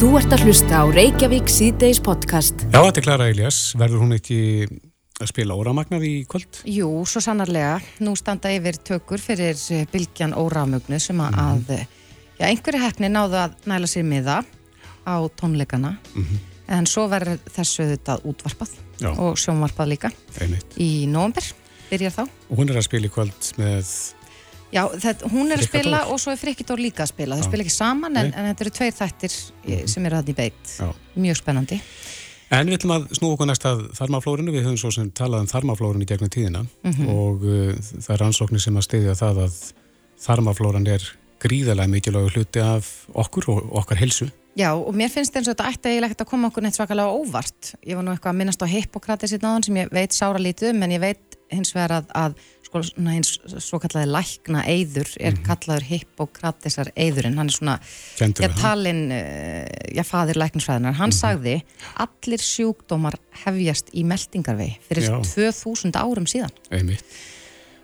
Þú ert að hlusta á Reykjavík síðdeis podcast. Já, þetta er Klara Elias. Verður hún ekki að spila óramagnar í kvöld? Jú, svo sannarlega. Nú standa yfir tökur fyrir eh, Bilgjan óramögnu sem að, mm -hmm. já, einhverju hefni náðu að næla sér miða á tónleikana. Mm -hmm. En svo verður þessu þetta útvarpað já. og sjónvarpað líka Einmitt. í nógumber, byrjar þá. Og hún er að spila í kvöld með Já, þetta, hún er að spila og svo er Frikidór líka að spila. Það spila ekki saman en, en þetta eru tveir þættir mm. sem eru að því beitt. Já. Mjög spennandi. En við ætlum að snú okkur næst að þarmaflórinu. Við höfum svo sem talað um þarmaflórinu í gegnum tíðina mm -hmm. og uh, það er ansóknir sem að stiðja það að þarmaflóran er gríðarlega mikilvægur hluti af okkur og okkar helsu. Já, og mér finnst eins og þetta ætti eiginlegt að koma okkur neitt svakalega óvart. Ég var nú eitthvað að minnast á Hippokrates í náðan sem ég veit sára lítið um, en ég veit hins vegar að, að sko svona eins svo kallaði lækna eyður er mm -hmm. kallaður Hippokratesar eyðurinn, hann er svona ég talin, já fadir læknisfræðinar, hann mm -hmm. sagði allir sjúkdómar hefjast í meldingarvei fyrir já. 2000 árum síðan Einmitt.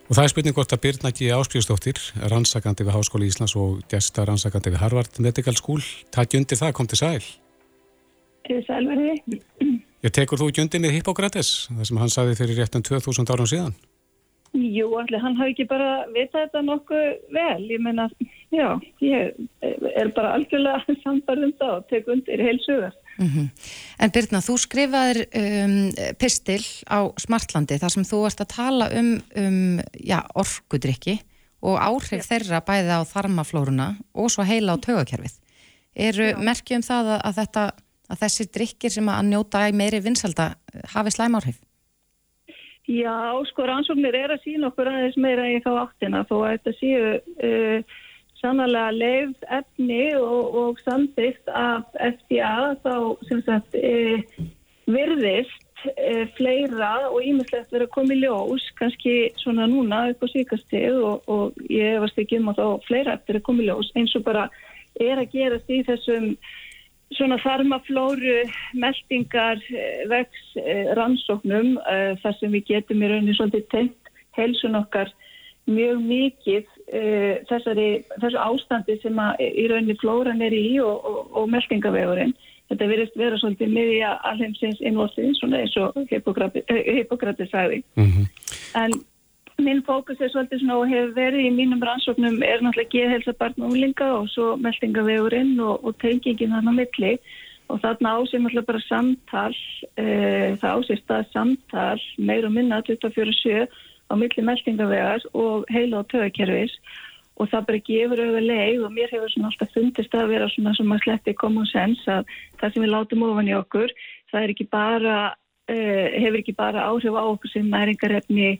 Og það er spurning hvort að Birna G. Áskriðsdóttir rannsakandi við Háskóli Íslands og gesta rannsakandi við Harvard Medical School takk undir það, kom til sæl Sælverði Ég tekur þú undir með Hippokrates, það sem hann sagði fyrir réttan 2000 árum síðan Jú, allir, hann hafi ekki bara vitað þetta nokkuð vel. Ég meina, já, ég er bara algjörlega sambarðum þá og tek undir heilsugar. Mm -hmm. En Birna, þú skrifaður um, pistil á Smartlandi þar sem þú ert að tala um, um já, orkudrykki og áhrif ja. þeirra bæði á þarmaflóruna og svo heila á tögakerfið. Eru merkjum það að, að, þetta, að þessir drykkir sem að njóta meiri vinsalda hafi slæmáhrif? Já, sko rannsóknir er að sína okkur aðeins meira í þá áttina þó að þetta séu uh, sannlega leið efni og, og samþygt af FDA þá sem sagt uh, virðist uh, fleira og ímislegt verið að koma í ljós kannski svona núna upp á síkastið og, og ég varst ekki um að þá fleira eftir að koma í ljós eins og bara er að gerast í þessum svona þarmaflóru meldingar eh, vex eh, rannsóknum uh, þar sem við getum í rauninni svolítið tengt helsun okkar mjög mikið þessari, þessu ástandi sem í rauninni flóran er í og, og, og meldingavegurinn. Þetta verist vera svolítið miðja alheimsins innvortið svona eins og Hippokrati sagði. Mm -hmm. En Minn fókus er svolítið svona og hefur verið í mínum rannsóknum er náttúrulega geðhelsa barn og úlinga og svo meldingavegurinn og, og tengingin þannig á milli. Og þarna ásýr náttúrulega bara samtal, e, það ásýr stað samtal meir og minna 24-7 á milli meldingavegar og heila og tögakerfis og það bara gefur auðvitað leið og mér hefur svona alltaf fundist að vera svona sem að sleppi common sense að það sem við látum ofan í okkur, það er ekki bara, e, hefur ekki bara áhrif á okkur sem næringarefni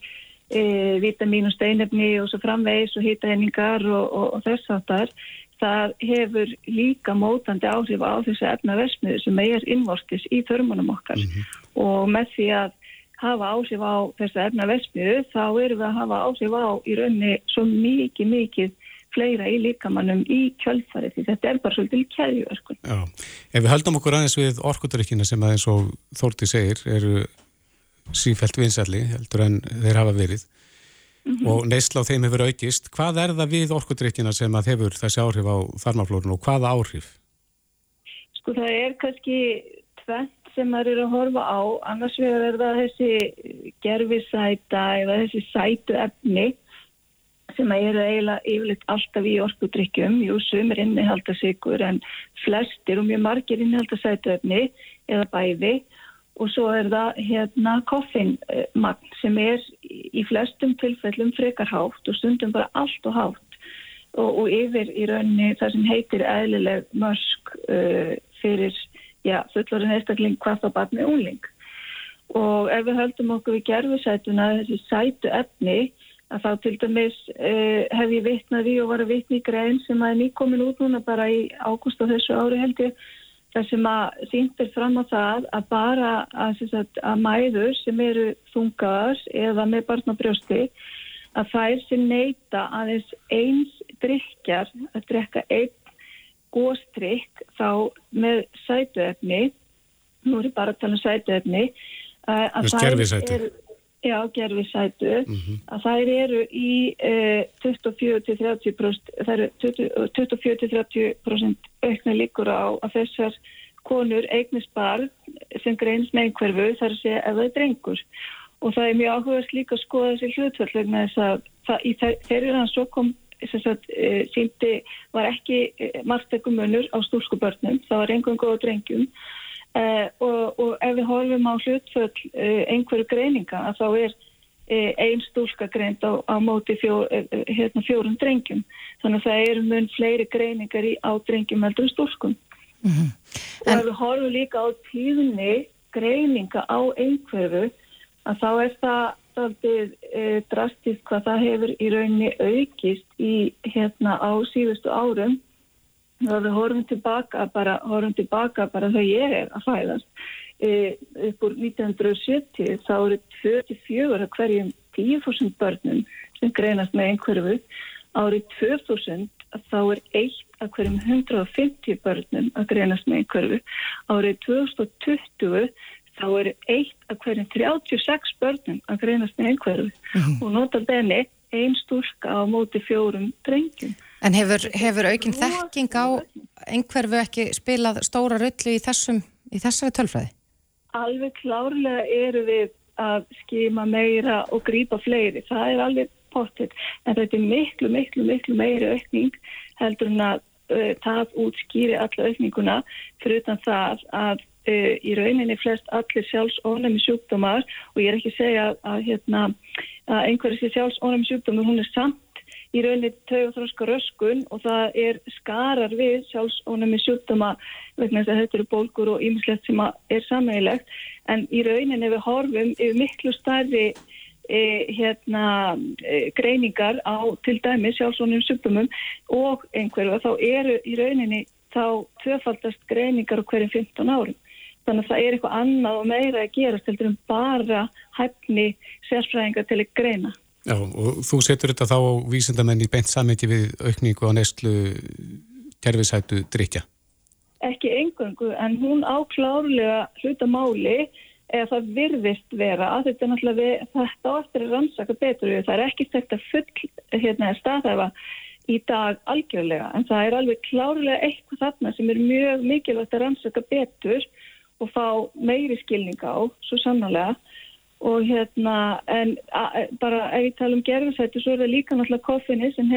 e, vitamín og steinefni og svo framvegs og hýtahenningar og, og, og þess aftar það hefur líka mótandi áhrif á þessu efnaversmiðu sem er innvortis í þörmunum okkar mm -hmm. og með því að hafa áhrif á þessu efnaversmiðu þá erum við að hafa áhrif á í raunni svo mikið, mikið fleira í líkamannum í kjölfari því þetta er bara svolítið kæðjúverkun. Já, ef við höldum okkur aðeins við orkudrykkina sem aðeins og Þórti segir eru sífælt vinsalli heldur en þeir hafa verið mm -hmm. og neysla á þeim hefur aukist. Hvað er það við orkudrykkina sem að hefur þessi áhrif á þarmaflórun og hvaða áhrif? Sko það er kannski tvent sem maður eru að horfa á annars vegar er það þessi gerfisæta eða þessi sætu efni sem eru eiginlega yfirleitt alltaf í orkudrykkjum jú, sumir innihalda sigur en flestir og mjög margir innihalda sætu efni eða bæði og svo er það hérna koffinmagn sem er í flestum tilfellum frekar hátt og stundum bara allt og hátt. Og, og yfir í rauninni það sem heitir eðlileg mörsk uh, fyrir ja, fullorinn eistakling hvað þá bara með únling og ef við höldum okkur við gerfisætuna þessi sætu efni að þá til dæmis uh, hef ég vitnaði og var að vitna í grein sem að er nýkomin út núna bara í ágúst á þessu ári held ég þar sem að síndir fram á það að bara að, sagt, að mæður sem eru þungaðar eða með barnabrjósti að þær sem neyta aðeins eins drikjar að drekka einn góstrykk þá með sætuefni nú er ég bara að tala um sætuefni að það er Já, gerfisætu, mm -hmm. að þær eru í uh, 24-30% það eru 24-30% aukna líkur á að þessar konur eignist barn sem greins með einhverfu þar að segja ef það er drengur. Og það er mjög áhugast líka að skoða þessi hlutvöld vegna þess að það, í þeirri rann svo kom Sagt, e, síndi var ekki e, margtegum munur á stúlskubörnum, það var einhvern góða drengjum e, og, og ef við horfum á hlutföll e, einhverju greininga að þá er e, einn stúlska greint á, á móti fjó, hérna, fjórum drengjum. Þannig að það eru mun fleiri greiningar í á drengjum heldur stúlskum mm -hmm. og ef við horfum líka á tíðunni greininga á einhverju að þá er það drastist hvað það hefur í rauninni aukist í hérna á síðustu árum og við horfum tilbaka bara, horfum tilbaka bara þegar ég er að fæðast e, upp úr 1970 þá eru 24 að hverjum 10.000 börnum sem greinast með einhverfu árið 2000 þá er eitt að hverjum 150 börnum að greinast með einhverfu árið 2020 þá eru eitt af hverjum 36 börnum að greinast með einhverju mm -hmm. og nota benni einn stúrka á móti fjórum drengjum. En hefur, hefur aukinn þekking á einhverfu ekki spilað stóra rullu í, þessum, í þessari tölfræði? Alveg klárlega eru við að skima meira og grýpa fleiri. Það er alveg pottitt en þetta er miklu, miklu, miklu meiri aukning heldur en að uh, það útskýri alla aukninguna fyrir utan það að uh, í rauninni flest allir sjálfsónami sjúkdómar og ég er ekki að segja að, að, hérna, að einhverjum sjálfsónami sjúkdómar hún er samt í rauninni tögþróska röskun og það er skarar við sjálfsónami sjúkdóma vegna þess að þetta eru bólkur og ímislegt sem er sammeilegt en í rauninni við horfum yfir miklu starri E, hérna, e, greiningar á til dæmi sjálfsvonum sjúkdómum og einhverju þá eru í rauninni þá tvöfaldast greiningar hverjum 15 árum þannig að það er eitthvað annað og meira að gera steltur um bara hæfni sérfræðingar til að greina. Já, og þú setur þetta þá vísindamenn í beint samviti við aukningu á neistlu kerfisætu drikja? Ekki engungu, en hún áklárlega hluta máli eða það virðist vera að þetta er náttúrulega við, þetta áttur er rannsaka betur við, það er ekki þetta full hérna staðhæfa í dag algjörlega, en það er alveg klárlega eitthvað þarna sem er mjög mikilvægt að rannsaka betur og fá meiri skilning á, svo sannlega og hérna, en a, bara ef ég tala um gerðursættu svo er það líka náttúrulega koffinni sem,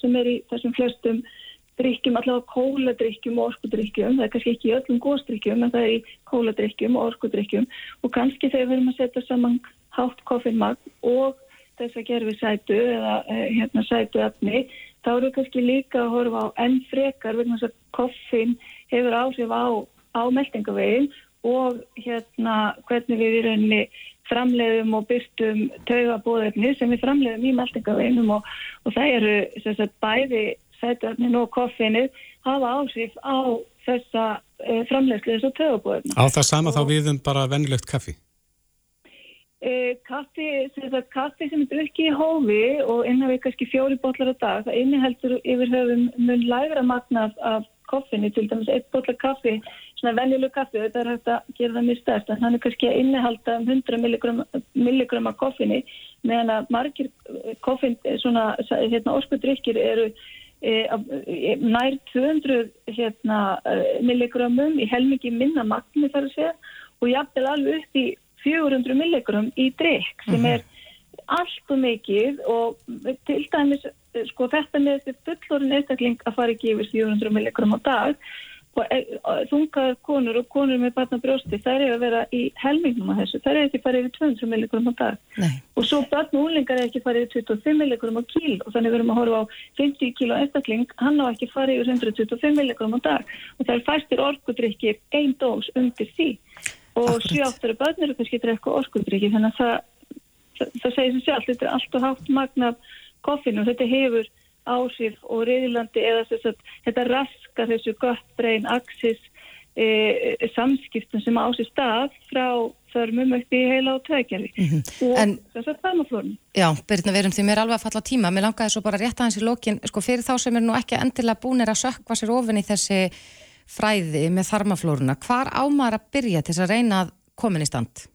sem er í þessum flestum drikkjum, allavega kóladrikkjum og orkudrikkjum, það er kannski ekki í öllum góðstrikkjum en það er í kóladrikkjum og orkudrikkjum og kannski þegar við erum að setja saman hátt koffinmagn og þess að gerfi sætu eða eh, hérna sætu efni, þá eru við kannski líka að horfa á enn frekar vegna þess að koffin hefur áhrif á á meldingavegin og hérna hvernig við í rauninni framleiðum og byrstum taugabóðefni sem við framleiðum í meldingaveginum og, og það eru sagt, bæði sætuöfnin og koffinni hafa áhrif á þessa e, framleiðslu þessu taugabóðefni. Á það sama og, þá við um bara vennilegt kaffi? E, kaffi, sagt, kaffi sem er drukkið í hófi og innan við kannski fjóri botlar á dag, það inniheldur yfir höfum mun lægra magna af koffinni, til dæmis eitt botla kaffi svona venjuleg kaffi, þetta er hægt að gera það mjög stærst, en hann er kannski að innihalda um 100 milligram af koffinni meðan að margir eh, koffin, eh, svona hérna, orskudrykkir eru e, e, nær 200 hérna, milligramum í helmingi minna magni þar að segja og jafnvel alveg upp í 400 milligram í drikk sem mhm. er allt og mikið og til dæmis sko þetta með þessi fullorinn einstakling að fara ekki yfir 400 milligram á dag E, þungaðar konur og konur með batna brjósti þær eru að vera í helmingnum af þessu. Þær eru ekki farið yfir 200 milligram á dag. Nei. og svo batna úlingar er ekki farið yfir 25 milligram á kíl. Og þannig verðum að horfa á 50 kíl á einstakling hann á ekki farið yfir 125 milligram á dag. Og er fæstir orkudrykkir einn dós undir því. Og 7-8 börnir eru kannski drekka orkudrykki þannig að það, það, það segir sem sjálf þetta er allt og hátt magna koffinu þetta hefur áhrif og reyðilandi eða þess að þetta raskar þessu gott breyn axis e, samskiptum sem ásist stað frá þörmum í heila og tveikjari mm -hmm. og þess að þarmaflórun Já, Birna, við erum því mér alveg að falla tíma mér langaði svo bara rétt aðeins í lókin sko fyrir þá sem er nú ekki endilega búinir að sökva sér ofin í þessi fræði með þarmaflóruna, hvar ámar að byrja til þess að reyna að komin í stand?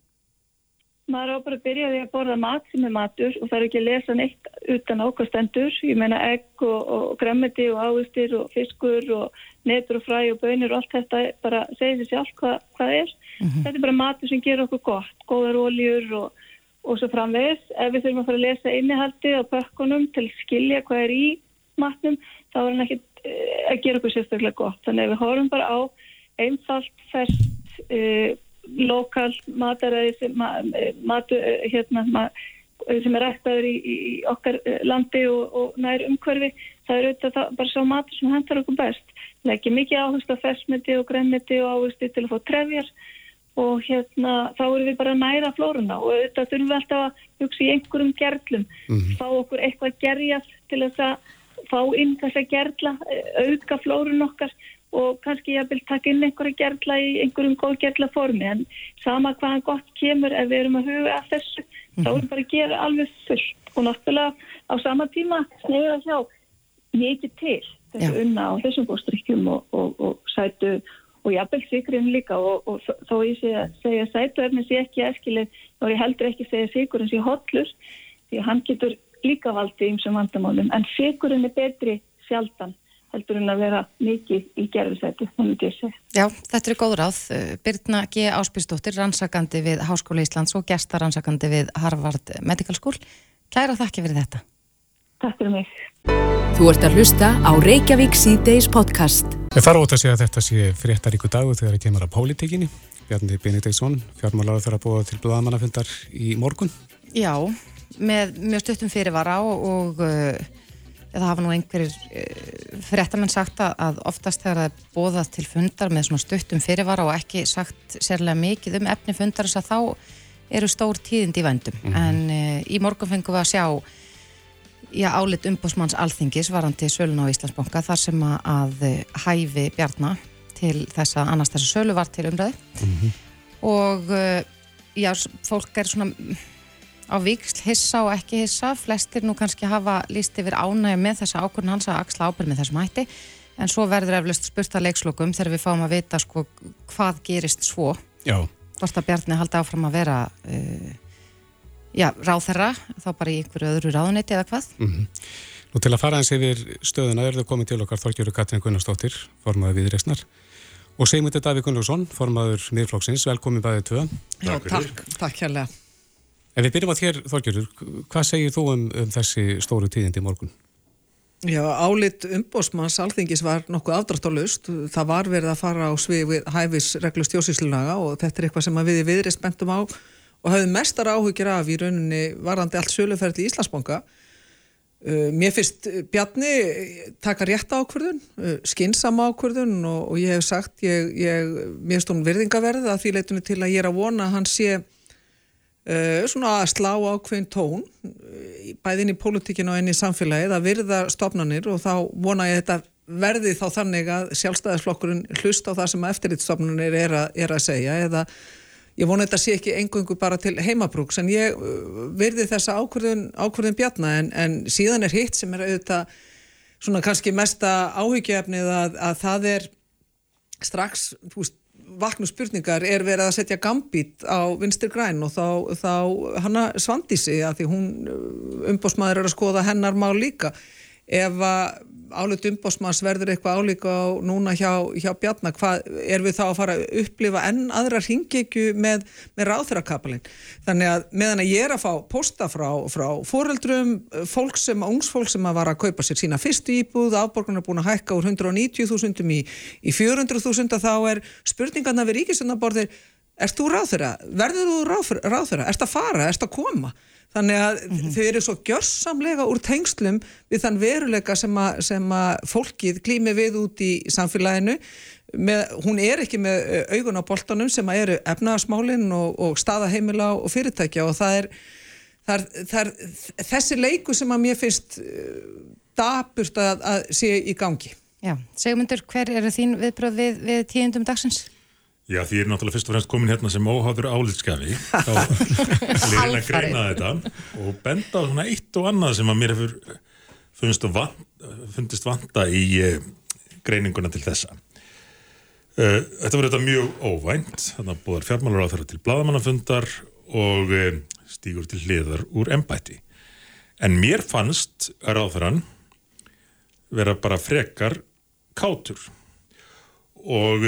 Maður á bara að byrja því að borða mat sem er matur og það er ekki að lesa neitt utan ákastendur. Ég meina egg og, og gremmiti og ávistir og fiskur og netur og fræ og bönir og allt þetta bara segir sér sjálf hvað, hvað er. Mm -hmm. Þetta er bara matur sem gerur okkur gott, góðar óljur og, og svo framvegis. Ef við þurfum að fara að lesa innihaldi á pökkunum til skilja hvað er í matnum, þá er hann ekki eh, að gera okkur sérstaklega gott. Þannig að við horfum bara á einfalt, fest, uh, lokal mataræði sem, mat, hérna, mat, sem er rættaður í, í okkar eh, landi og, og nær umhverfi það er auðvitað það, bara sá matur sem hendar okkur best. Ekki mikið áherslu á fersmeti og grænmeti og áherslu til að fá trefjar og hérna þá erum við bara að næra flórunna og auðvitað þurfum við alltaf að hugsa í einhverjum gerlum. Mm -hmm. fá okkur eitthvað gerjast til þess að fá inn þess að gerla eh, auðga flórun okkar og kannski ég vil taka inn einhverja gerðla í einhverjum góð gerðla formi en sama hvaðan gott kemur ef við erum að huga að þessu mm -hmm. þá erum bara að gera alveg fullt og náttúrulega á sama tíma snegða hjá mikið til þessu Já. unna á þessum bóstrykkjum og, og, og sætu og jafnveg sigurinn líka og, og þó ég segja, segja sætu efni sé ekki eskileg þá ég heldur ekki segja sigurinn sé hotlur því hann getur líka valdið ímsum vandamálum en sigurinn er betri sjaldan heldur en að vera mikið í gerðisæti, ég. Já, þetta er góð ráð. Birna G. Áspísdóttir, rannsakandi við Háskóla Íslands og gestarannsakandi við Harvard Medical School. Kæra þakki fyrir þetta. Takk fyrir mig. Þú ert að hlusta á Reykjavík C-Days podcast. Ég þarf ótt að segja að þetta sé fréttaríku dagu þegar það kemur að pólitíkinni. Bjarni Benediktsson, fjármálar þarf að búa til blóðamannafundar í morgun. Já, með mjög stuttum fyrirvara og, og það hafa nú einhverjir uh, fréttamenn sagt að oftast þegar það er bóðað til fundar með svona stuttum fyrirvara og ekki sagt sérlega mikið um efni fundar þess að þá eru stór tíðind í vendum mm -hmm. en uh, í morgun fengum við að sjá já, álit umbúsmanns alþingis varandi sölun á Íslandsbanka þar sem að uh, hæfi Bjarnar til þess að annars þessu sölu var til umræði mm -hmm. og já, fólk er svona á viksl hissa og ekki hissa. Flestir nú kannski hafa líst yfir ánægja með þessa ákvörðin hans að axla ábyrð með þessum hætti. En svo verður eflust spurt að leikslokum þegar við fáum að vita sko hvað gerist svo. Já. hvort að Bjarni haldi áfram að vera uh, já, ráþerra þá bara í einhverju öðru ráðuneti eða hvað? Mm -hmm. Nú til að fara eins yfir stöðuna er þau komið til okkar Þorgjöru Katrin Gunnarsdóttir formaði við Reysnar og Sigmundur Davík Gunnlaugsson formaður miðflóksins, velkomin bæðið tvö. Já, takk, takk hérlega En við byrjum að þér, Þorgjörður, hvað segir þú um, um þessi stóru tíðindi morgun? Já, álit umbósmanns alþingis var nokkuð afdráttálust. Það var verið að fara á svið hæfis reglu stjósíslunaga og þetta er eitthvað sem við viðrið spenntum á og hafðum mestar áhugir af í rauninni varðandi allt söluferð í Íslandsbánka. Uh, mér finnst Bjarni taka rétt ákvörðun, uh, skinnsama ákvörðun og, og ég hef sagt, ég, ég, mér finnst hún virðingaverð að því leitunni til að ég er að vona að hann sé Uh, svona að slá ákveðin tón uh, bæðin í pólitíkinu og enn í samfélagið að virða stofnanir og þá vona ég þetta verði þá þannig að sjálfstæðisflokkurinn hlust á það sem eftirritstofnanir er, er að segja eða ég vona þetta sé ekki engungu bara til heimabrúks en ég uh, virði þessa ákvörðun, ákvörðun bjarna en, en síðan er hitt sem er auðvitað svona kannski mesta áhyggjöfnið að, að það er strax, þú veist vaknu spurningar er verið að setja gambít á vinstir græn og þá, þá hanna svandi sig að því hún umbósmaður er að skoða hennar má líka ef að álut umbósmanns verður eitthvað álíka á núna hjá, hjá Bjarnar, hvað er við þá að fara að upplifa enn aðra hringekju með, með ráþurakapalinn. Þannig að meðan að ég er að fá posta frá, frá foreldrum, fólk sem, ungsfólk sem að vara að kaupa sér sína fyrstu íbúð, afborgarna er búin að hækka úr 190.000 í, í 400.000 þá er spurningarna við ríkistunarborðir, erst þú ráþura? Verður þú ráþura? Erst að fara? Erst að koma? Þannig að mm -hmm. þau eru svo gjörsamlega úr tengslum við þann veruleika sem að, sem að fólkið klými við út í samfélaginu. Með, hún er ekki með eh, augun á boltanum sem að eru efnaðasmálinn og, og staðaheimila og fyrirtækja og það er, það er, það er þessi leiku sem að mér finnst eh, daburt að, að sé í gangi. Já, segmundur, hver eru þín viðbröð við, við tíundum dagsins? Já, því ég er náttúrulega fyrst og fremst komin hérna sem óháður álitskafi þá vil ég reyna að greina þetta og benda á svona eitt og annað sem að mér hefur vant, fundist vanta í uh, greininguna til þessa. Uh, þetta voru þetta mjög óvænt, þannig að búðar fjármálar á þeirra til bladamannafundar og eh, stígur til hliðar úr embætti. En mér fannst ráðferðan vera bara frekar kátur og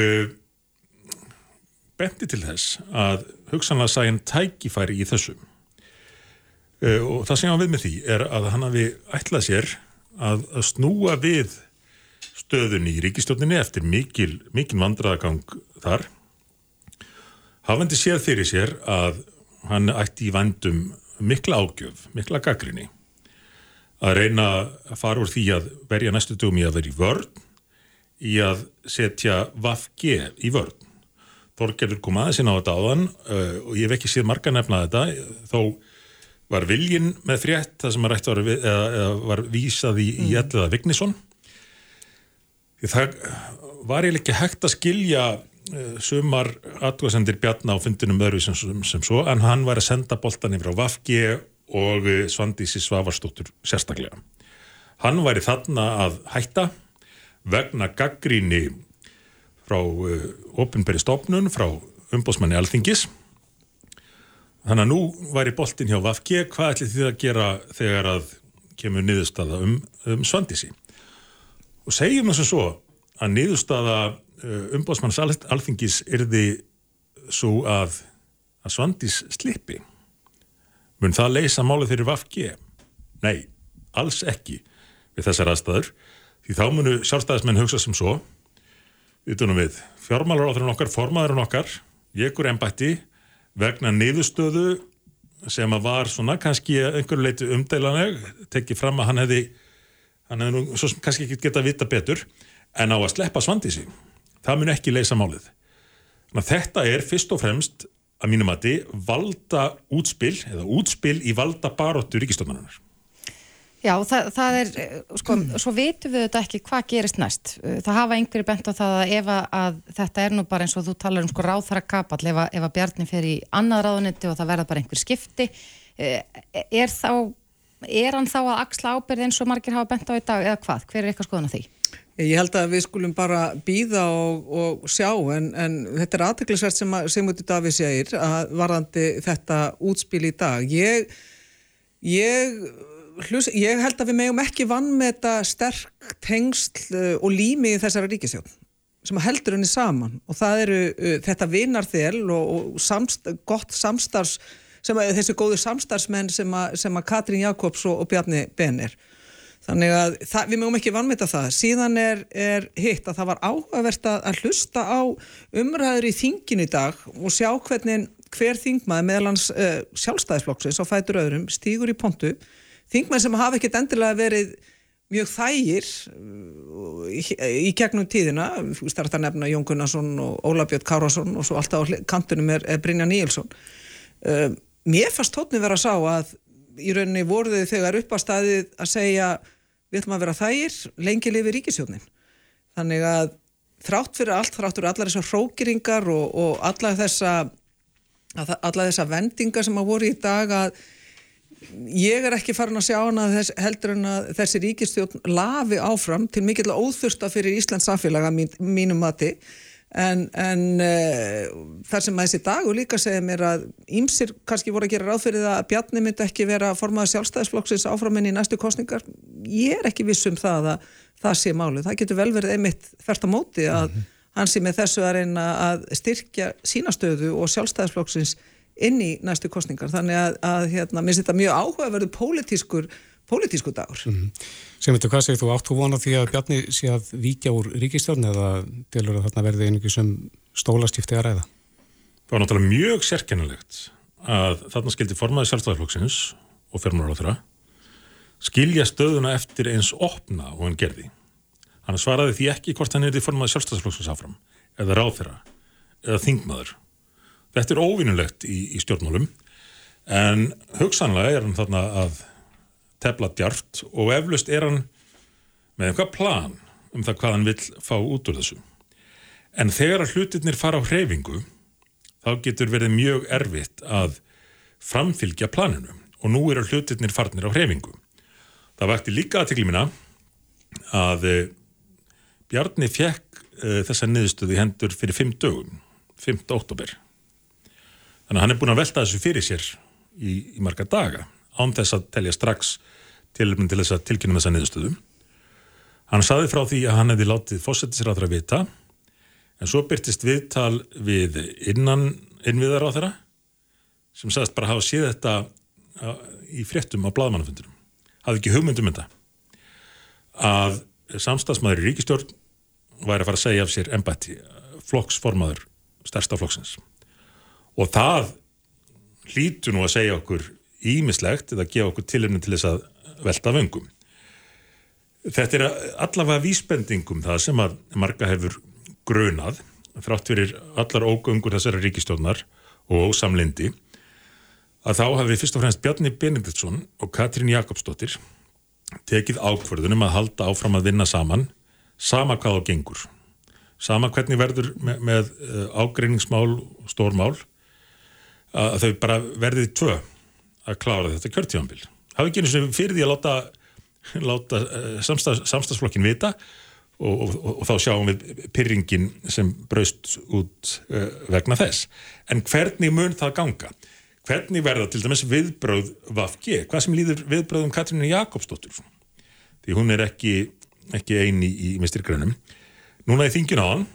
benti til þess að hugsanlega sæn tækifæri í þessu uh, og það sem hann við með því er að hann hafi ætlað sér að, að snúa við stöðunni í ríkistjóninni eftir mikil, mikil vandraðagang þar hafandi séð fyrir sér að hann ætti í vandum mikla ágjöf, mikla gaggrinni að reyna að fara úr því að verja næstu dögum í að vera í vörn í að setja Vafge í vörn. Þorgerður kom aðeins inn á þetta áðan uh, og ég hef ekki séð marga nefna þetta þó var viljin með frétt það sem var, var, eða, eða var vísað í, mm. í Elliða Vignisson það var ég ekki hægt að skilja uh, sumar aðgóðsendir Bjarná á fundinum öðru sem, sem, sem svo en hann var að senda boltan yfir á Vafge og uh, Svandísi Svavarstóttur sérstaklega. Hann væri þarna að hætta vegna gaggríni frá uh, ofinberi stofnun, frá umbósmanni Alþingis. Þannig að nú væri boltin hjá Vafge, hvað ætli þið að gera þegar að kemur niðurstaða um, um Svandísi? Og segjum þess að svo að niðurstaða uh, umbósmanns Alþingis erði svo að, að Svandís slippi. Mun það leysa málið þeirri Vafge? Nei, alls ekki við þessar aðstæður. Því þá munu sjálfstæðismenn hugsa sem svo, viðtunum við, fjármálaráðurinn okkar, formaðurinn okkar, jekur ennbætti vegna niðurstöðu sem að var svona kannski einhverju leiti umdælaneg, tekið fram að hann hefði, hann hefði nú svo kannski ekki geta að vita betur, en á að sleppa svandísi. Það mun ekki leysa málið. Þannig að þetta er fyrst og fremst að mínum að þið valda útspil eða útspil í valda baróttu ríkistofnarinnar. Já, það, það er, sko, svo veitum við þetta ekki hvað gerist næst. Það hafa einhverju bent á það að ef að þetta er nú bara eins og þú talar um sko ráþara kapall, ef að, að Bjarni fer í annað ráðunetti og það verða bara einhver skipti, eh, er þá, er hann þá að axla ábyrði eins og margir hafa bent á í dag eða hvað? Hver er eitthvað skoðan á því? Ég held að við skulum bara býða og, og sjá en, en þetta er aðteglisvert sem, sem út í dag við segir að varðandi þetta útspil í dag. Ég, ég hlus, ég held að við megum ekki vann með þetta sterk tengsl uh, og lími í þessara ríkisjón sem heldur henni saman. Og það eru uh, þetta vinarþel og, og samst, gott samstarfs sem að þessi góðu samstarfsmenn sem að, að Katrín Jakobs og, og Bjarni Ben er þannig að það, við mögum ekki vannmeta það. Síðan er, er hitt að það var áhugavert að hlusta á umræður í þingin í dag og sjá hvernig hver þingmaði meðalans uh, sjálfstæðisflokksins á fætur öðrum stígur í pontu þingmenn sem hafa ekkert endilega verið mjög þægir uh, í, gegnum tíðina að nefna Jón Gunnarsson og Óla Björn Kárásson og svo alltaf á kantunum er, Brynja Níelsson. Uh, mér fannst tótni vera að sá að í rauninni voruði þegar upp á staðið að segja við ætlum að vera þægir lengi lifi ríkisjónin þannig að þrátt fyrir allt, þrátt fyrir allar þessar hrókiringar og, og alla þessa alla þessa vendingar sem að voru í dag að ég er ekki farin að sjá hana þess, heldur en að þessi ríkistjórn lafi áfram til mikill óþursta fyrir Íslands samfélaga mín, mínum mati. En, en uh, þar sem að þessi dag og líka segja mér að ímsir kannski voru að gera ráð fyrir það að Bjarni myndi ekki vera formaði sjálfstæðisflokksins áframinn í næstu kostningar ég er ekki viss um það að það sé máli, það getur vel verið einmitt þert á móti að mm -hmm. hann sé með þessu að reyna að styrkja sínastöðu og sjálfstæðisflokksins inn í næstu kostningar þannig að, að hérna, minnst þetta mjög áhugaverðu pólitískur, pólitískur dagur mm -hmm. Sem veitu, hvað segir þú átt þú vona því að Bjarni sé að víkja úr ríkistjórn eða delur að þarna verði einhverjum sem stólastífti að ræða? Það var náttúrulega mjög sérkennilegt að þarna skildi formaði sjálfstæðarflokksins og fjármálar á þeirra skilja stöðuna eftir eins opna og hann gerði. Hann svaraði því ekki hvort hann er því formaði sjálfstæðarflokksins áfram eða ráð þeirra eða þingmaður Þetta er óvinnulegt í, í stjórnmálum en hugsanlega er hann þarna að tefla djart og eflust er hann með eitthvað plan um það hvað hann vil fá út úr þessu. En þegar að hlutirnir fara á hreyfingu þá getur verið mjög erfitt að framfylgja planinu og nú eru hlutirnir farnir á hreyfingu. Það vakti líka aðtekli minna að eh, Bjarni fekk uh, þessa niðurstöði hendur fyrir 5 dögum, 5. óttobér Þannig að hann er búin að velta þessu fyrir sér í, í marga daga án þess að telja strax til, til þess að tilkynna þessa niðurstöðum. Hann saði frá því að hann hefði látið fósettisræðra vita en svo byrtist viðtal við innan innviðar á þeirra sem sagðist bara hafa séð þetta í fréttum á bladmannafundunum. Hafði ekki hugmyndum þetta. Að samstagsmaður í ríkistjórn væri að fara að segja af sér embætti flokksformaður stærsta flokksins. Og það hlýtu nú að segja okkur ímislegt eða gefa okkur tilumni til þess að velta vöngum. Þetta er allavega vísbendingum það sem að marga hefur grunað þrátt fyrir allar ógöngur þessara ríkistjónar og ósamlindi að þá hafi fyrst og fremst Bjarni Benediktsson og Katrín Jakobsdóttir tekið ákverðunum að halda áfram að vinna saman sama hvað á gengur sama hvernig verður með, með eh, ágreiningsmál og stórmál að þau bara verðið tvö að klára þetta kjörtífambil hafi ekki eins og fyrir því að láta, láta eh, samstags, samstagsflokkin vita og, og, og, og þá sjáum við pyrringin sem braust út uh, vegna þess en hvernig mun það ganga? Hvernig verða til dæmis viðbröð Vafge? Hvað sem líður viðbröðum Katrínu Jakobsdóttur? Því hún er ekki, ekki eini í, mistirgrænum. Núna í þingin á hann,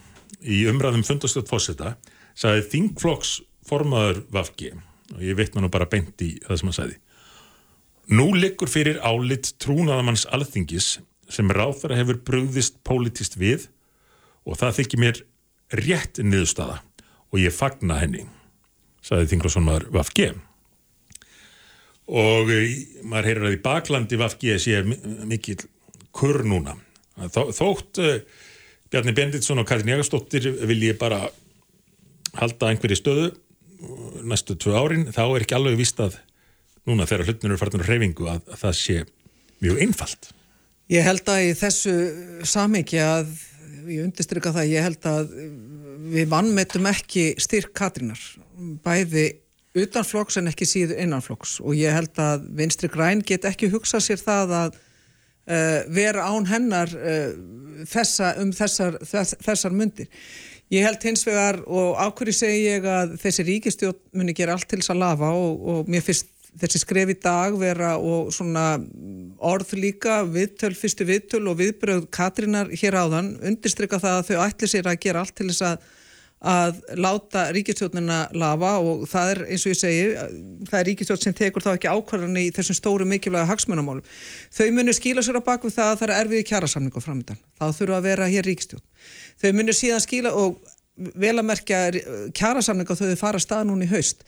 í umræðum fundastöld fósetta, sagði þingflokks formaður Vafge og ég veit maður bara beint í það sem hann sagði. Nú liggur fyrir álitt trúnaðamanns alþingis sem ráþara hefur brugðist pólitist við og það þykir mér rétt niðurstaða og ég fagna henni saði Þinglásson maður Vafge og eh, maður heyrir að í baklandi Vafge sé mikil kurr núna Þó, þótt uh, Bjarni Benditsson og Karin Jægarsdóttir vil ég bara halda einhverju stöðu næstu tvö árin, þá er ekki alveg vist að núna þegar hlutnur eru farnur reyfingu að, að það sé mjög einfalt Ég held að í þessu samiki að ég undirstryka það, ég held að við vannmetum ekki styrk Katrínar bæði utanflokks en ekki síðu innanflokks og ég held að Vinstri Græn get ekki hugsað sér það að uh, vera án hennar uh, þessa, um þessar, þess, þessar myndir. Ég held hins vegar og ákveði segi ég að þessi ríkistjón muni gera allt til þess að lafa og, og mér finnst þessi skref í dag vera og svona orð líka viðtöl, fyrstu viðtöl og viðbröð Katrínar hér áðan undirstryka það að þau ætli sér að gera allt til þess að að láta ríkistjóðnina lafa og það er eins og ég segi það er ríkistjóð sem tekur þá ekki ákvarðan í þessum stóru mikilvæga hagsmunamálum. Þau munir skíla sér á bakvið það að það er erfiði kjærasamningu framöndan, þá þurfa að vera hér ríkistjóð þau munir síðan skíla og vel að merkja kjærasamningu þau fara stað núni í haust.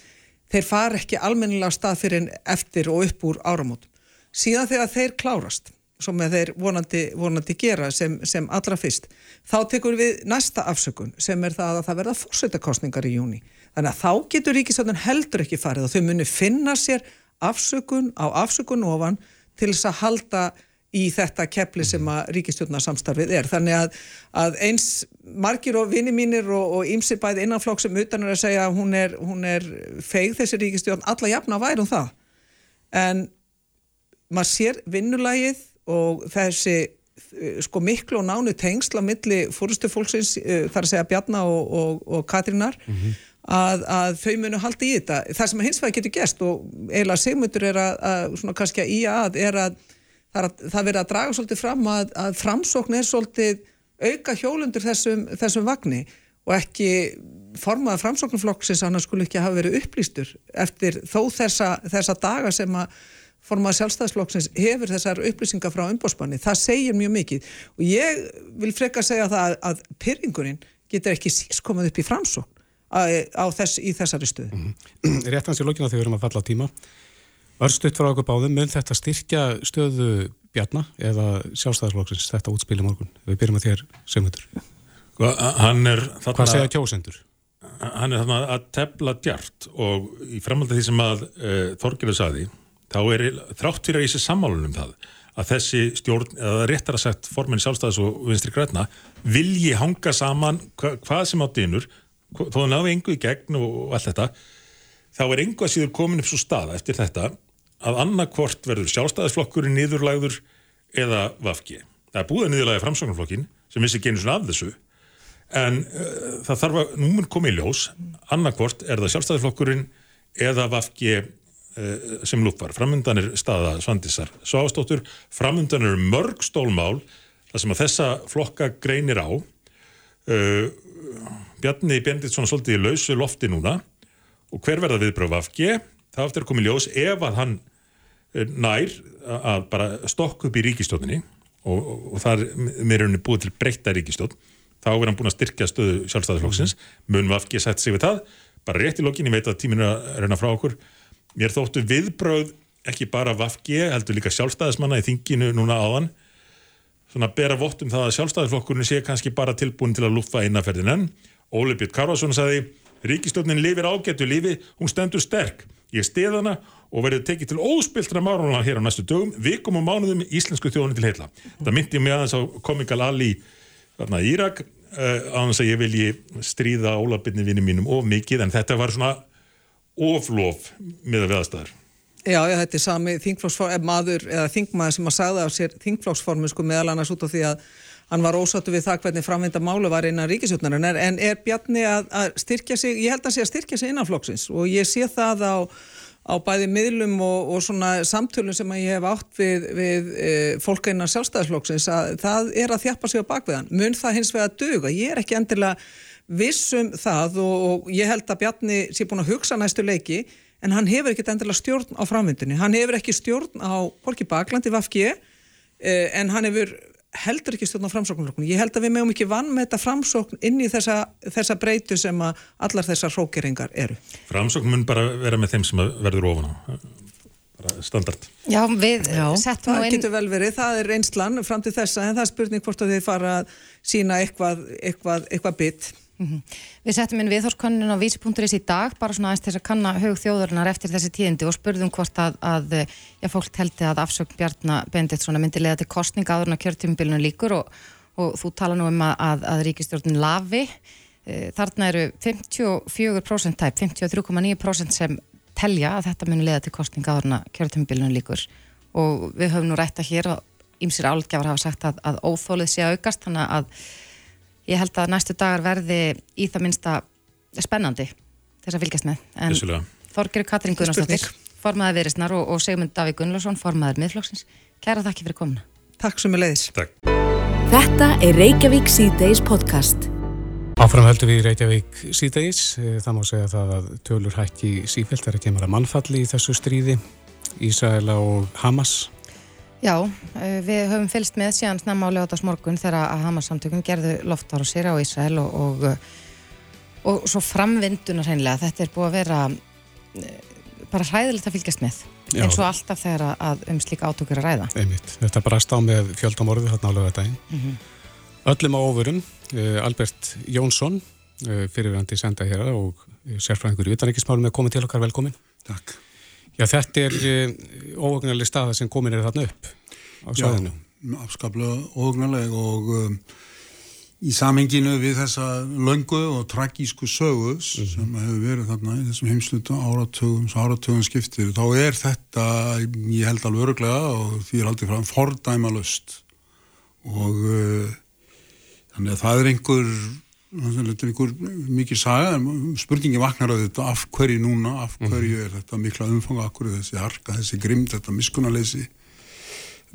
Þeir fara ekki almennilega stað fyrir eftir og upp úr áramótum. Síðan þegar þeir klárast sem þeir vonandi, vonandi gera sem, sem allra fyrst. Þá tekur við næsta afsökun sem er það að það verða fórsveitakostningar í júni. Þannig að þá getur ríkistöndun heldur ekki farið og þau muni finna sér afsökun á afsökun ofan til þess að halda í þetta keppli sem að ríkistjórnarsamstarfið er. Þannig að, að eins margir og vini mínir og ímsi bæði innanflokk sem utan er að segja að hún er, hún er feið þessi ríkistjórn, alla jafna værum það. En maður sér vinnulægið og þessi eh, sko miklu og nánu tengsla milli fórustu fólksins eh, þar að segja Bjarnar og, og, og Katrínar mm -hmm. að, að þau munu haldi í þetta. Það sem hins vegar getur gæst og eiginlega segmundur er að, að svona kannski að í að er að það, það verður að draga svolítið fram að, að framsókn er svolítið auka hjólundur þessum, þessum vagni og ekki formaða framsóknumflokksins annars skulle ekki hafa verið upplýstur eftir þó þessa, þessa daga sem að formað sjálfstæðsflokksins hefur þessar upplýsingar frá umbóspanni, það segir mjög mikið og ég vil freka að segja það að pyrringurinn getur ekki síst komað upp í framsókn þess, í þessari stöðu. Mm -hmm. Réttans í lókina þegar við erum að falla á tíma Örstuðt frá okkur báðum, mun þetta styrkja stöðu Bjarnar eða sjálfstæðsflokksins þetta útspili morgun? Við byrjum að þér segundur. Hvað segja kjósendur? Hann er þarna að tefla djart og í framhaldið því sem að uh, Þorgjörður saði þá er þrátt fyrir að ég sé sammálunum það að þessi stjórn, eða réttar að sagt formin sjálfstæðis og vinstri græna vilji hanga saman hva, hvað sem á dynur, þó það náðu engu í gegn og allt þetta þá er engu að síður komin upp svo staða eftir þetta að annarkvort verður sjálfstæðisflokkurinn niðurlæður eða vafki. Það er búið að niðurlæða framsóknarflokkin sem vissi genið svona af þessu en uh, það þarf að, nú mun komið í ljós annarkvort er það sjálfstæðisflokkurinn eða vafki sem lúpar. Framundan er staða Svandisar Svástóttur, framundan eru mörg stólmál þar sem að þessa flokka greinir á. Uh, Bjarni Benditsson svolítið í lausu lofti núna og hver verða viðbröð vafki? Það aftur komið ljós ef að hann nær að bara stokk upp í ríkistjóninni og, og, og það er mér unni búið til breytta ríkistjón þá er hann búin að styrkja stöðu sjálfstæðarflokksins mun Vafki sætt sig við það bara rétt í lokin, ég veit að tíminu er að reyna frá okkur mér þóttu viðbröð ekki bara Vafki, heldur líka sjálfstæðismanna í þinginu núna áðan svona bera vott um það að sjálfstæðarflokkurinn sé kannski bara tilbúin til að lúfa innanferðin en Óli Björn Karvarsson sagði ríkistjónin lifir ágættu lífi, hún stendur sterk ég stiða hana og verður tekið til óspiltra márunlega hér á næstu dögum, vikum og mánuðum íslensku þjóðunni til heila. Það myndi mig aðeins á komikal Ali þarna Írak á þess að ég vilji stríða ólabinni vinni mínum of mikið en þetta var svona oflof með að veðastæður. Já, já, þetta er sami þingflóksform, maður eða þingmaður sem að sagða af sér þingflóksformu sko meðal annars út á því að hann var ósattu við það hvernig framvinda málu var innan ríkisjóknarinn en er Bjarni að, að styrkja sig, ég held að sé að styrkja sig innan flóksins og ég sé það á á bæði miðlum og, og svona samtölum sem að ég hef átt við, við e, fólk einar sjálfstæðisflokksins að það er að þjappa sig á bakviðan. Mun það hins vega döga? Ég er ekki endilega vissum það og, og ég held að Bjarni sé búin að hugsa næstu leiki en hann hefur ekkit endilega stjórn á framvindunni. Hann hefur ekki stjórn á Borki Baklandi Vafki e, en hann hefur heldur ekki stjórn á framsóknarflokkun. Ég held að við meðum ekki vann með þetta framsókn inn í þessa, þessa breytu sem að allar þessar hrókeringar eru. Framsókn mun bara vera með þeim sem verður ofan á. Standard. Já, við Já, settum það inn... getur vel verið, það er reynslan fram til þessa en það er spurning hvort að þið fara að sína eitthvað, eitthvað, eitthvað bit. Mm -hmm. Við settum inn viðhórskonun á vísi.is í dag bara svona aðeins þess að kanna hög þjóðurnar eftir þessi tíðindi og spurðum hvort að, að já, fólk telti að afsökk Bjarnar Benditsson myndi leða til kostninga áður en að kjörtjumbilinu líkur og, og þú tala nú um að, að ríkistjórnin lafi e, þarna eru 54% tæp 53,9% sem telja að þetta myndi leða til kostninga áður en að kjörtjumbilinu líkur og við höfum nú rætta hér og ýmsir álgjafar hafa sagt að, að óþólið sé aukast þannig að ég held að næstu dagar verði í það minsta spennandi þess að fylgjast með. En Þorgeri Katrín Gunnarsdóttir formaður Virisnar og, og Segmund Davík Gunnlarsson formaður miðflokksins, kæra þakki fyrir komuna. Takk sem er leiðis Þetta er Reykjavík C-Days podcast. Áfram höldum við Reykjavík C-Days. Eh, það má segja það að tölur hækki sífælt þegar kemur að mannfalli í þessu stríði. Ísraela og Hamas Já, eh, við höfum fylst með síðan snemma á lögatás morgun þegar að Hamas-samtökun gerðu loftar á sér á Ísrael og, og, eh, og svo framvindunar hreinlega. Þetta er búið að vera eh, bara hræðilegt að fylgjast með Já. eins og alltaf þegar að um slíka átökur að ræða. Einmitt. Þetta brast á með fjöldamorðu þarna á lögatægin. Mm -hmm. Öllum á ofurum, Albert Jónsson, fyrirvændi senda hér og sérfræðingur í utanrikkismálum er komið til okkar velkomin. Takk. Já, þetta er óhugnarlega staða sem komin er þarna upp á svæðinu. Já, afskaplega óhugnarlega og um, í samenginu við þessa löngu og tragísku -hmm. sem hefur verið þarna í þessum heimsluta áratögum, áratögum skiptir, þá er þetta, ég held alveg öruglega og því er aldrei fram fordæma löst og uh, þannig að það er einhver er einhver mikið saga spurningi vaknar að þetta af hverju núna af mhm. hverju er þetta mikla umfanga af hverju þessi harka, þessi grimd, þetta miskunarleysi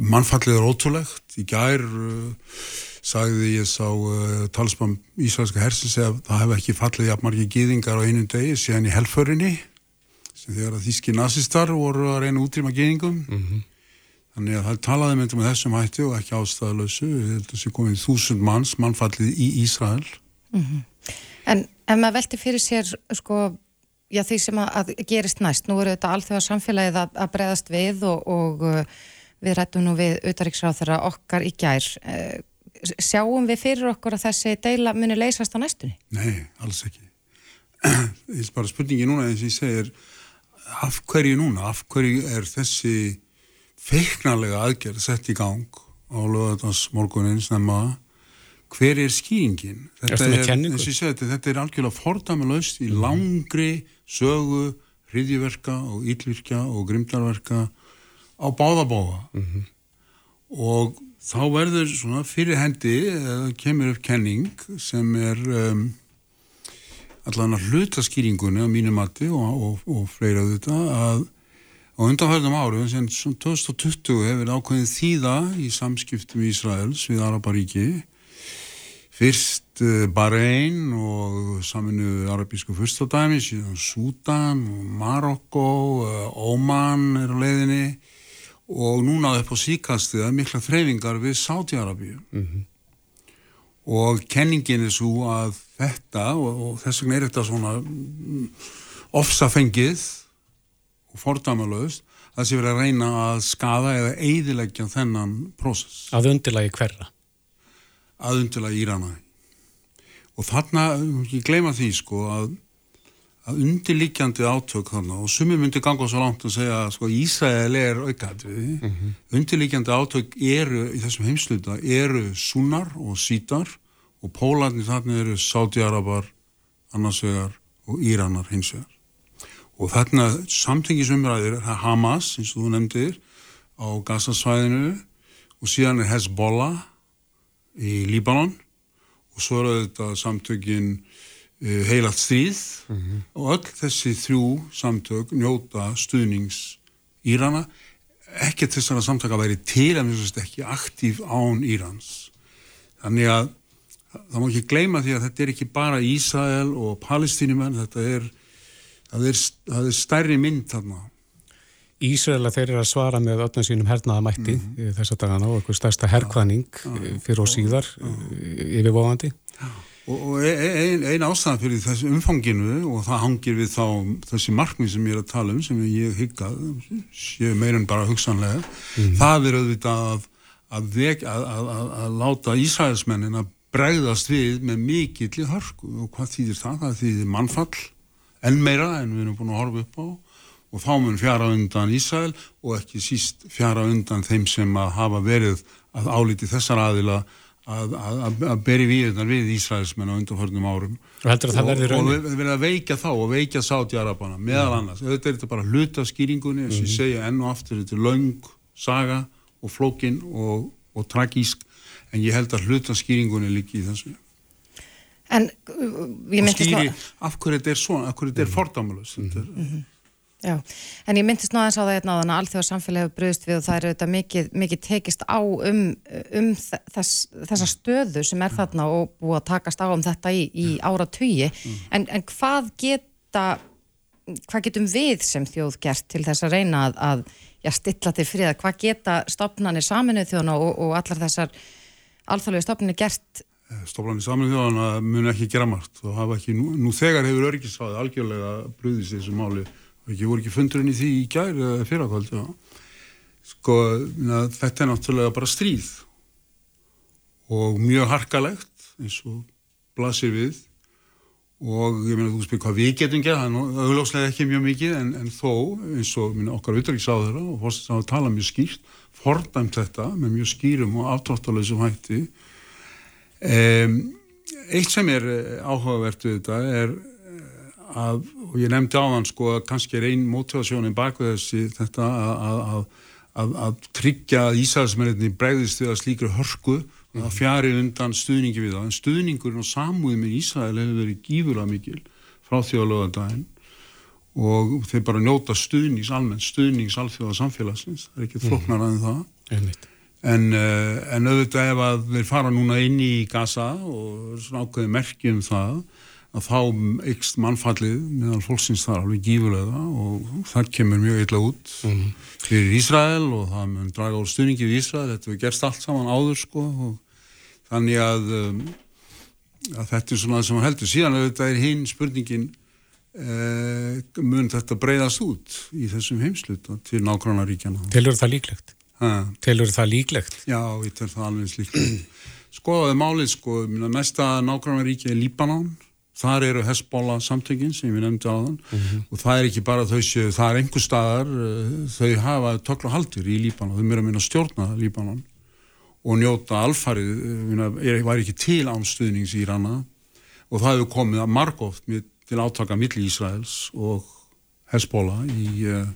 mannfallið er ótrúlegt í gær uh, sagði ég sá uh, talsmann Ísraelska hersins að það hef ekki fallið jafn margi gýðingar á einum degi síðan í helförinni sem þegar að þíski nazistar voru að reyna útrýma gýðingum mm -hmm. þannig að það talaði myndum með þessum hætti og ekki ástæðalösu þetta sé komið þúsund manns mannfallið í Ísrael Mm -hmm. En ef maður velti fyrir sér sko, já því sem að gerist næst, nú eru þetta allþjóða samfélagið að, að breðast við og, og uh, við rættum nú við auðaríksráð þeirra okkar í gær uh, sjáum við fyrir okkur að þessi deila muni leysast á næstunni? Nei, alls ekki. Það er bara spurningi núna eins og ég segir af hverju núna, af hverju er þessi feiknarlega aðgerð sett í gang á lögadagsmorgunin snemma? Hver er skýringin? Þetta er, segi, þetta er algjörlega fordæmalöst í langri sögu, hriðjiverka og yllvirkja og grimdarverka á báðabóða mm -hmm. og þá verður svona fyrir hendi eða kemur upp kenning sem er um, allan að hluta skýringunni á mínu mati og, og, og fleira þetta að á undanfærðum árum sem 2020 hefur ákveðin þýða í samskiptum í Ísraels við Araparíki fyrst uh, Bahrein og saminu arabísku fyrstadæmi síðan Sútan Marokko uh, Oman er á leiðinni og núna upp á síkastiða mikla þreyfingar við Sáti-Arabíu mm -hmm. og kenningin er svo að þetta og, og þess vegna er þetta svona mm, ofsafengið og fordamalöðust það sé verið að reyna að skada eða eidilegja þennan prósess. Að undirlagi hverra? Að undirlagi Írana. Og þarna, ég gleyma því sko að, að undirlíkjandi átök þarna og sumi myndi ganga svo langt að segja að sko Ísrael er aukaðriði, mm -hmm. undirlíkjandi átök eru í þessum heimsluta eru sunnar og sítar og Pólarni þarna eru Sáti-Arabar annarsvegar og Íranar hinsvegar og þarna samtengisumræðir er Hamas, eins og þú nefndir á Gaza-svæðinu og síðan er Hezbollah í Líbanon og svo er þetta samtökin uh, heilagt stríð mm -hmm. og öll þessi þrjú samtök njóta stuðnings Írana. Ekkert þessara samtaka væri til en þess að ekki aktív án Írans. Þannig að það má ekki gleyma því að þetta er ekki bara Ísrael og Palestínumenn, þetta er er, er stærri mynd þarna. Ísraela þeir eru að svara með öllum sínum hernaðamætti mm -hmm. þess að dagana og eitthvað stærsta herkvæning fyrir og síðar yfirvofandi. Og, og einn ein ástæðan fyrir þessu umfanginu og það hangir við þá þessi markmið sem ég er að tala um sem ég hyggað séu meirinn bara hugsanlega. Mm það er auðvitað að, að, að, að láta Ísraelsmennin að bregðast við með mikill í hörku. Og hvað þýðir það? Það þýðir mannfall enn meira en við erum búin að horfa upp á. Og þá mun fjara undan Ísæl og ekki síst fjara undan þeim sem að hafa verið að álíti þessar aðila að, að, að beri við við Ísraelsmenn á undanförnum árum. Og að og við verðum að veika þá og veika Sáti-Arabana meðal annars, þetta er þetta bara hluta skýringunni þess að ég segja enn og aftur þetta er laung, saga og flókin og, og tragísk en ég held að hluta skýringunni líki í þessu. En uh, ég myndist ná... Af hverju þetta er svona, af hverju þetta er fordamulust. Mm -hmm. Já, en ég myndist náðans á það hérna að allþjóða samfélagi hefur bröðist við og það eru þetta mikið, mikið tekist á um, um þess, þessa stöðu sem er þarna og búið að takast á um þetta í, í ára tugi. En, en hvað geta, hvað getum við sem þjóð gert til þess að reyna að, að já, stilla til friða? Hvað geta stopnarnir saminuð þjóðna og, og allar þessar alþjóðlega stopnarnir gert? Stoflanir saminu þjóðana mun ekki gera margt og hafa ekki, nú, nú þegar hefur örgisfæði algjörlega brúðist þessu máli ekki voru ekki fundurinn í því í gæri eða fyrrakvöld sko, na, þetta er náttúrulega bara stríð og mjög harkalegt eins og blasir við. Og ég meina þú spyrir hvað við getum gert það er auðvitað ekki mjög mikið en, en þó eins og minna, okkar viðdragsáður og fórst að tala mjög skýrt fordæmt þetta með mjög skýrum og aftráttalöðsum hætti. Um, eitt sem er eh, áhugavert við þetta er eh, að, og ég nefndi á þann sko að kannski er einn mótivasjónin baku þessi þetta að, að, að, að tryggja að Ísælsmennir bregðist við að slíkri hörku að mhm. fjari undan stuðningi við það en stuðningurinn og samúðin með Ísæl hefur verið gífurlega mikil frá lögadaginn og þeir bara njóta stuðnings almennt, stuðnings alþjóða samfélagsins, það er ekkert mhm. flokknar aðeins það Einmitt. En, eh, en auðvitað ef að þeir fara núna inn í Gaza og svona ákveði merkjum það að þá ykst mannfallið meðan fólksins þar alveg gífurlega og það kemur mjög illa út mm fyrir Ísrael og það mun draga úr stuðningi við Ísrael, þetta við gerst allt saman áður sko og þannig að, um, að þetta er svona það sem heldur. Síðan auðvitað er hinn spurningin eh, mun þetta breyðast út í þessum heimsluta til nákvæmnaríkjana. Tilur það líklegt? Telur það líklegt? Já, ég tel það alveg líklegt. Skoðaði málið, sko, næsta nákvæmlega ríki er Líbanon, þar eru Hezbollah samtökin sem við nefndi á þann mm -hmm. og það er ekki bara þau séu, það er einhver staðar, eh, þau hafa tökla haldir í Líbanon, þau mér að minna stjórna Líbanon og njóta alfarið, er, var ekki til ánstuðnings í Íranna og það hefur komið að margóft til átaka milli Ísraels og Hezbollah í uh,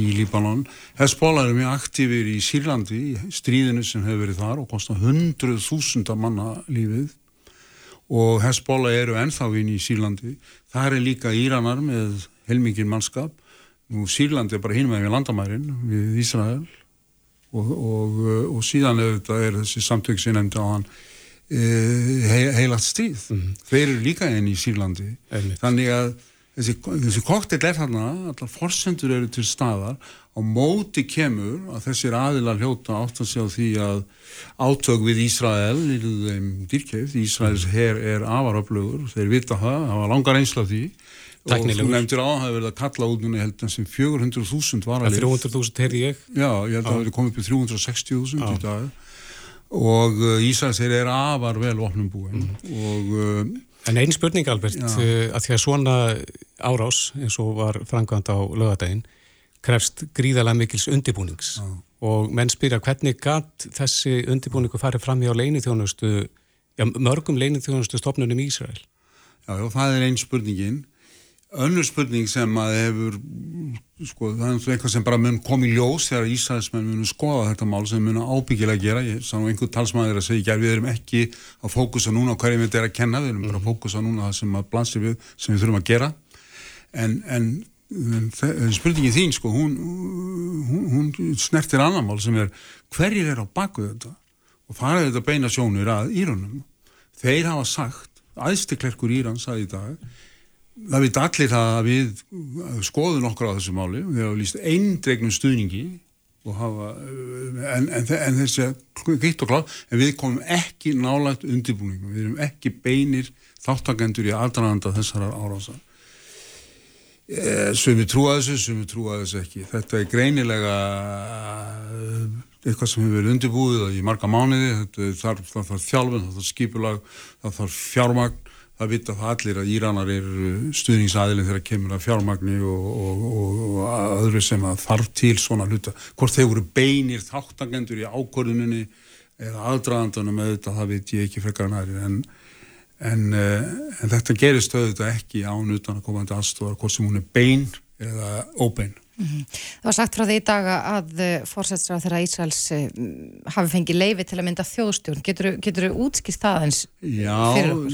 í Líbanon. Hezbollah er mjög aktífir í Sýrlandi, í stríðinu sem hefur verið þar og kostar hundruð þúsunda manna lífið og Hezbollah eru ennþá inn í Sýrlandi. Það er líka Íranar með helmingin mannskap. Nú Sýrlandi er bara hinn með við landamærin við Ísrael og, og, og síðan auðvitað er þessi samtök sem nefndi á hann he, heilagt stríð. Mm. Þeir eru líka inn í Sýrlandi. Einmitt. Þannig að þessi, þessi koktel er þarna, allar forsendur eru til staðar á móti kemur að þessir aðilar hljóta átt að segja því að átök við Ísrael í þeim dýrkjöf, Ísraels her er afaröflugur, þeir vita það, það var langar einsla því. Tæknilegur. og þú nefndir á að það hefur verið að kalla út núna held sem 400.000 var að 300.000 heyrði ég. Já, ég held að það hefur komið upp í 360.000 í dag. Og uh, Ísraels her er afar vel opnum búin. Mm. og uh, En einn spurning Albert, uh, að því að svona árás eins og var frangand á lögadaginn krefst gríðalega mikils undibúnings Já. og menn spyrja hvernig gatt þessi undibúningu farið fram í á leinithjónustu, já, mörgum leinithjónustu stopnunum í Ísrael? Já, já, það er einn spurningin. Önnur spurning sem að hefur, sko, það er eitthvað sem bara mun kom í ljós þegar Ísraelsmenn munu skoða þetta mál sem munu ábyggilega gera. Ég sá nú einhver talsmaður að segja, við erum ekki að fókusa núna á hverjum þetta er að kenna, við erum bara að fókusa núna á það sem að blansi við, sem við þurfum að gera. En, en spurningin þín sko hún, hún, hún snertir annan mál sem er hverjir er á baku þetta? Og það er þetta beina sjónur að Írunum þeir hafa sagt aðstiklerkur Íran sagði í dag það veit allir það að við skoðum okkur á þessu máli við hafa líst eindregnum stuðningi hafa, en, en, en þessi gitt og kláð en við komum ekki nálagt undirbúningum við erum ekki beinir þáttakendur í aðdraðanda þessara árásar Eh, Sumi trúa þessu, sumi trúa þessu ekki. Þetta er greinilega eh, eitthvað sem hefur verið undirbúið í marga mánuði, það þarf, þjálfun, það þarf skipulag, það þarf fjármagn, það vita það allir að Íranar er stuðningsæðilin þegar kemur að fjármagni og, og, og, og öðru sem að þarf til svona hluta. Hvort þeir voru beinir þáttagendur í ákvörðuninni eða aðdraðandunum þetta, það veit ég ekki frekar næri en en, eh, en þetta gerist auðvitað ekki án utan að komandi aðstofar hvort sem hún er bein eða óbein. Mm -hmm. Það var sagt frá því í dag að eh, fórsætsra þeirra Ísraels eh, hafi fengið leifi til að mynda þjóðstjórn. Getur þú útskýrt það eins já?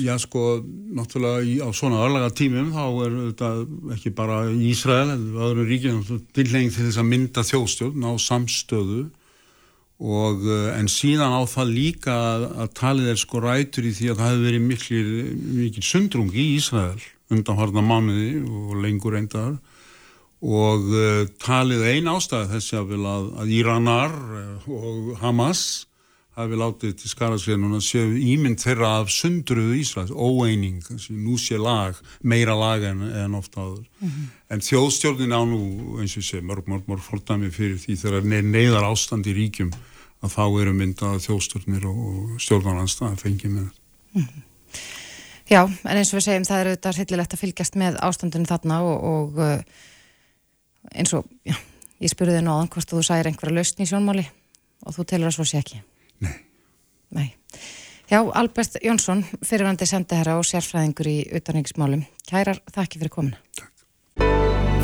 Já, sko, náttúrulega í, á svona örlaga tímum þá er þetta ekki bara Ísrael en öðru ríkjum tilhengið til þess að mynda þjóðstjórn á samstöðu og eh, en síðan á það líka að, að talið er sko rætur í því að það hefur verið mikil, mikil sundrung í Ísrael undan harna mánuði og lengur endar og uh, talið einn ástæð þessi að, að Íranar eh, og Hamas hafi látið til skaraðsveginun að séu ímynd þeirra af sundruðu Ísraels, óeining, nú sé lag, meira lag en, en ofta áður. Mm -hmm. En þjóðstjórnin á nú, eins og sé, mörg, mörg, mörg fordæmi fyrir því þegar neyðar ástand í ríkjum að þá eru myndað þjóðstjórnir og stjórnarlandstæða fengið með. Mm -hmm. Já, en eins og við segjum það eru þetta hryllilegt að fylgjast með ástandinu þarna og, og uh, eins og, já, ég spurði þið náðan hvort þú særi einhverja lausn í sjónmáli og þú telur að svo sé ekki? Nei. Nei. Já, Albert Jónsson, fyrirvandi sendiherra og sérfræðingur í utanriksmálum Kærar, þakki fyrir komina Takk.